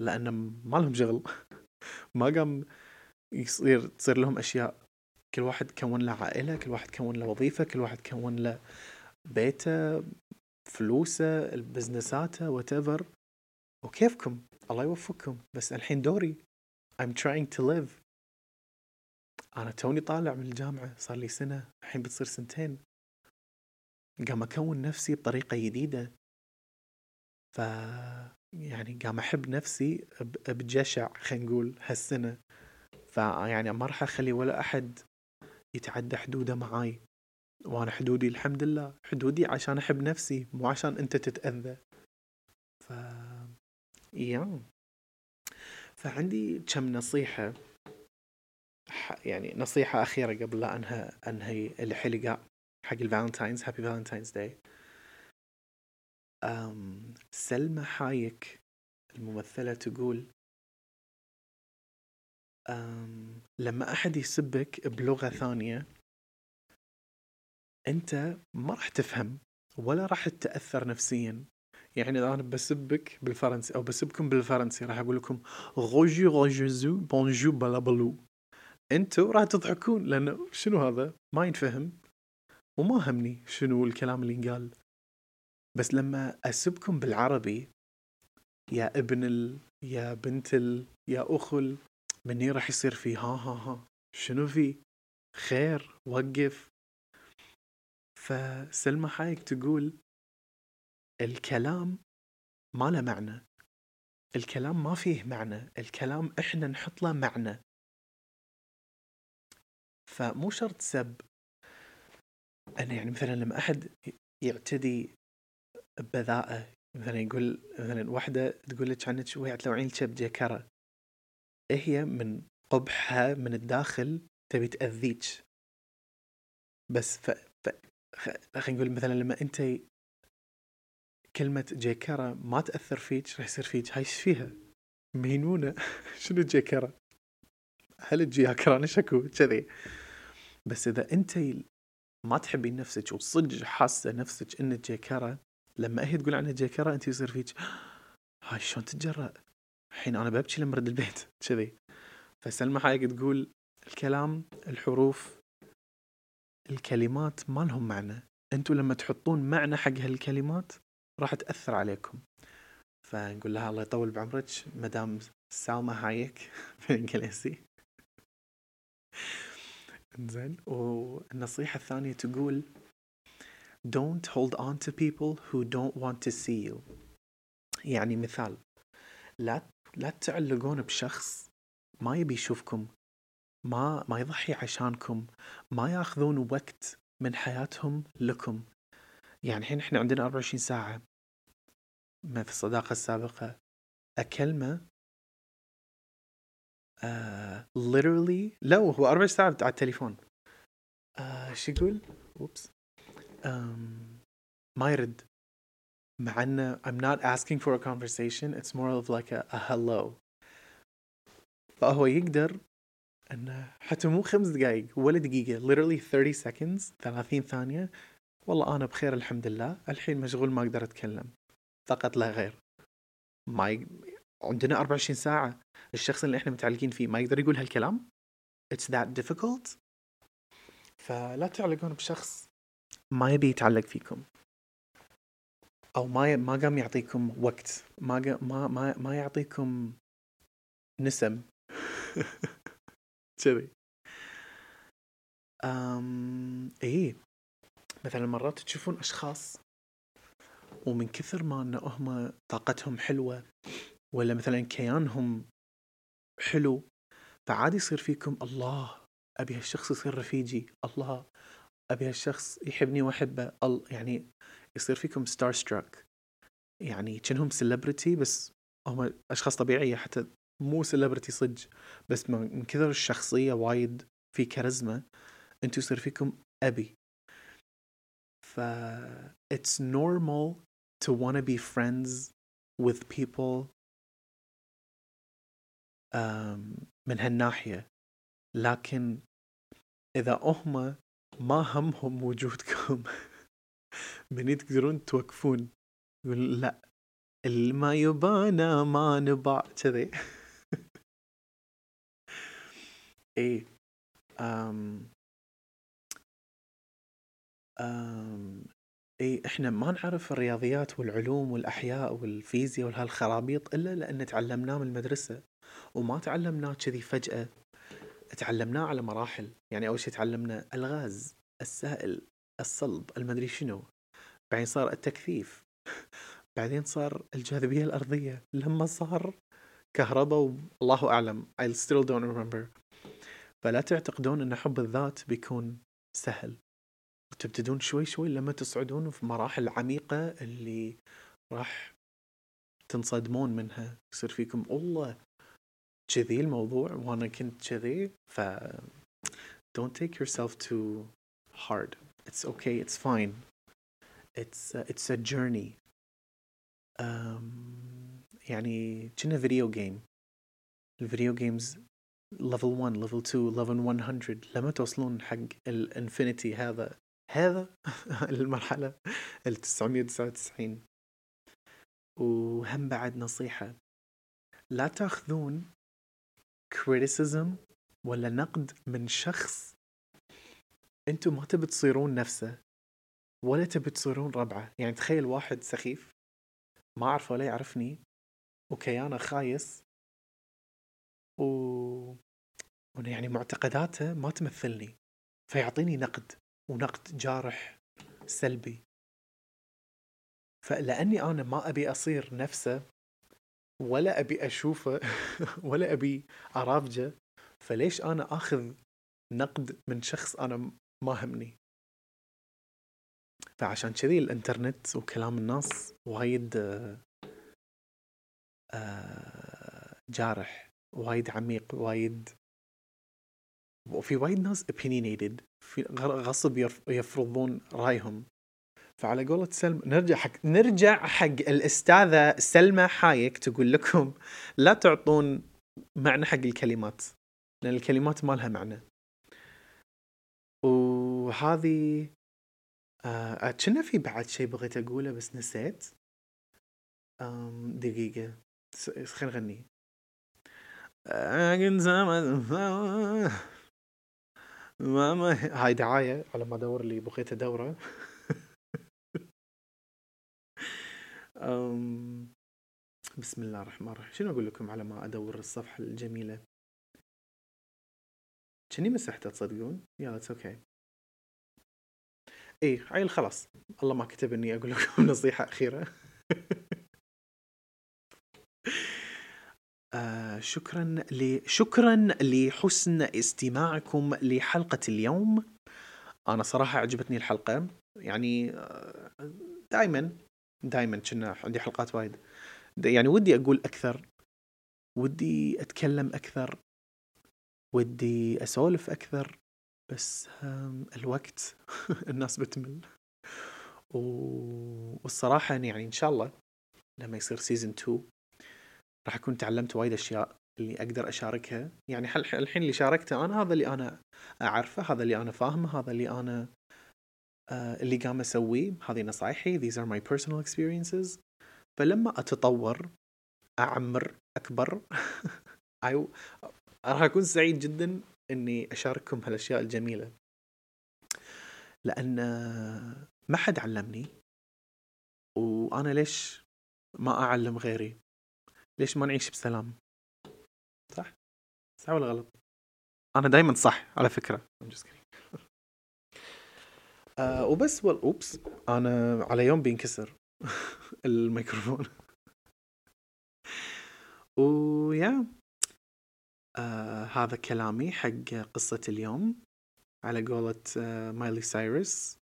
لأن ما لهم شغل. ما قام يصير تصير لهم أشياء. كل واحد كون له عائلة كل واحد كون له وظيفة كل واحد كون له بيته فلوسه البزنساته ايفر وكيفكم؟ الله يوفقكم. بس الحين دوري. I'm trying to live. أنا توني طالع من الجامعة. صار لي سنة. الحين بتصير سنتين. قام أكون نفسي بطريقة جديدة. ف يعني قام أحب نفسي بجشع خلينا نقول هالسنة. فيعني ما راح أخلي ولا أحد يتعدى حدوده معاي. وأنا حدودي الحمد لله. حدودي عشان أحب نفسي مو عشان أنت تتأذى. ف yeah. فعندي كم نصيحة. يعني نصيحة أخيرة قبل لا أنهى أنهي الحلقة حق ال Valentine's. Happy Valentine's Day سلمى حايك الممثلة تقول لما أحد يسبك بلغة ثانية أنت ما راح تفهم ولا راح تتأثر نفسيا. يعني إذا أنا بسبك بالفرنسي أو بسبكم بالفرنسي راح أقول لكم غوجي غوجزو بونجو بلابلو أنتوا راح تضحكون لأن شنو هذا؟ ما ينفهم وما همني شنو الكلام اللي ينقال. بس لما أسبكم بالعربي يا ابن ال... يا بنت ال... يا أخل مني راح يصير في ها ها ها. شنو في؟ خير وقف. فسلمى حايك تقول الكلام ما له معنى. الكلام ما فيه معنى. الكلام إحنا نحط له معنى. فمو شرط سب. أنا يعني مثلا لما أحد يعتدي ببذاءة مثلا يقول مثلا واحدة تقول لك عنك وهي تلوعين لك بجيكرة هي من قبحها من الداخل تبي تأذيك. بس ف... ف... خلينا نقول مثلا لما أنت كلمة جيكرة ما تأثر فيك راح يصير فيك. هاي فيها؟ مينونة. شنو جيكرة هل الجيكرة شكو كذي. بس إذا أنت ما تحبين نفسك وصدق حاسة نفسك إنك جيكرة لما هي تقول عنها جيكرة أنت يصير فيك هاي شلون تتجرأ؟ الحين أنا ببكي لما أرد البيت كذي. فسلمى حايق تقول الكلام الحروف الكلمات ما لهم معنى. أنتوا لما تحطون معنى حق هالكلمات راح تأثر عليكم. فنقول لها الله يطول بعمرك مدام سالمة هايك بالإنجليزي. زين والنصيحة الثانية تقول don't hold on to people who don't want to see you. يعني مثال لا لا تعلقون بشخص ما يبي يشوفكم ما ما يضحي عشانكم ما ياخذون وقت من حياتهم لكم. يعني الحين إحنا عندنا 24 ساعة ما في الصداقة السابقة. أكلمة uh, literally لا هو 24 ساعة على التليفون. uh, شو يقول؟ أوبس. ما يرد. مع انه I'm not asking for a conversation. It's more of like a, a hello. فهو يقدر انه حتى مو خمس دقايق ولا دقيقة literally 30 seconds 30 ثانية. والله أنا بخير الحمد لله. الحين مشغول ما أقدر أتكلم. فقط لا غير. ما ي... عندنا 24 ساعة. الشخص اللي إحنا متعلقين فيه ما يقدر يقول هالكلام. It's that difficult. فلا تعلقون بشخص ما يبي يتعلق فيكم. أو ما ما قام يعطيكم وقت. ما ما ما, ما يعطيكم نسم. كذي. أم... إيه. مثلا مرات تشوفون أشخاص ومن كثر ما إن هم طاقتهم حلوة ولا مثلا كيانهم حلو فعادي يصير فيكم الله أبي هالشخص يصير رفيجي الله أبي هالشخص يحبني وأحبه يعني يصير فيكم star starstruck يعني كأنهم celebrity بس هم أشخاص طبيعية حتى مو celebrity صدق بس من كثر الشخصية وايد في كاريزما أنتوا يصير فيكم أبي. ف it's normal to wanna be friends with people من هالناحية. لكن إذا هم ما همهم وجودكم. من تقدرون توقفون. يقول لا اللي ما يبانا ما نباع كذي. إيه. أم. أم. اي إحنا ما نعرف الرياضيات والعلوم والأحياء والفيزياء وهالخرابيط إلا لأن تعلمناه من المدرسة. وما تعلمناه كذي فجأة تعلمناه على مراحل. يعني أول شيء تعلمنا الغاز السائل. الصلب المدري شنو. بعدين صار التكثيف. بعدين صار الجاذبية الأرضية. لما صار كهرباء والله أعلم. I still don't remember. فلا تعتقدون أن حب الذات بيكون سهل. تبتدون شوي شوي لما تصعدون في مراحل عميقة اللي راح تنصدمون منها. يصير فيكم الله كذي الموضوع وأنا كنت كذي ف don't take yourself too hard. It's okay it's fine. It's a, it's a journey. Um, يعني كنا فيديو جيم ال video games level 1 level 2 level 100 لما توصلون حق ال infinity هذا. هذا المرحلة ال 999 وهم بعد نصيحة. لا تاخذون criticism ولا نقد من شخص أنتم ما تبي تصيرون نفسه ولا تبي تصيرون ربعه. يعني تخيل واحد سخيف ما أعرفه ولا يعرفني وكيانه خايس و يعني معتقداته ما تمثلني. فيعطيني نقد ونقد جارح سلبي. فلأني أنا ما أبي أصير نفسه ولا أبي أشوفه ولا أبي ارافجه فليش أنا آخذ نقد من شخص أنا ما همني. فعشان كذي الإنترنت وكلام الناس وايد آه، جارح وايد عميق وايد وفي وايد ناس opinionated في غصب يفرضون رأيهم. فعلى قولة سلمى نرجع حق نرجع حق الأستاذة سلمى حايك تقول لكم لا تعطون معنى حق الكلمات لأن الكلمات ما لها معنى. وهذه آه كنا في بعد شيء بغيت أقوله بس نسيت. دقيقة خلينا نغني. ما ما هاي دعاية على ما أدور لي بغيت أدوره. بسم الله الرحمن الرحيم. شنو أقول لكم على ما أدور الصفحة الجميلة؟ كني مسحتها تصدقون؟ يلا it's okay اي عيل خلاص. الله ما كتب إني أقول لكم نصيحة أخيرة. آه شكرا ل... شكرا لحسن استماعكم لحلقة اليوم. أنا صراحة عجبتني الحلقة. يعني آه، دائما دائما كنا عندي حلقات وايد. يعني ودي أقول أكثر. ودي أتكلم أكثر. ودي أسولف أكثر بس الوقت الناس بتمل. والصراحة يعني إن شاء الله لما يصير سيزن 2 راح أكون تعلمت وايد أشياء اللي أقدر أشاركها. يعني الحين اللي شاركته أنا هذا اللي أنا أعرفه هذا اللي أنا فاهمه هذا اللي أنا آه اللي قام أسويه. هذه نصايحي these are my personal experiences. فلما أتطور أعمر أكبر راح أكون سعيد جدا إني أشارككم هالأشياء الجميلة. لأن ما حد علمني وأنا ليش ما أعلم غيري؟ ليش ما نعيش بسلام؟ صح؟ صح ولا غلط؟ أنا دائما صح على فكرة. آه وبس وال أوبس. أنا على يوم بينكسر الميكروفون. ويا آه هذا كلامي حق قصة اليوم على قولة آه مايلي سايرس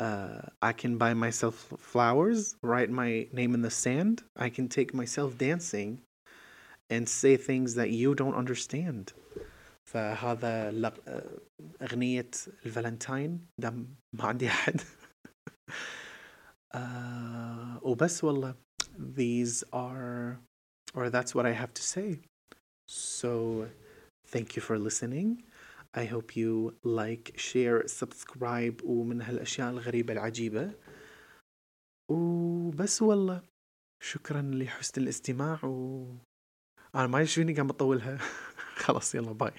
uh, I can buy myself flowers, write my name in the sand. I can take myself dancing and say things that you don't understand. فهذا لق... أغنية الفالنتاين دام ما عندي أحد uh, وبس والله these are or that's what I have to say So thank you for listening. I hope you like share subscribe ومن هالأشياء الغريبة العجيبة. وبس والله. شكرا لحسن الاستماع و أنا ما يشفيني قام أطولها خلاص يلا باي.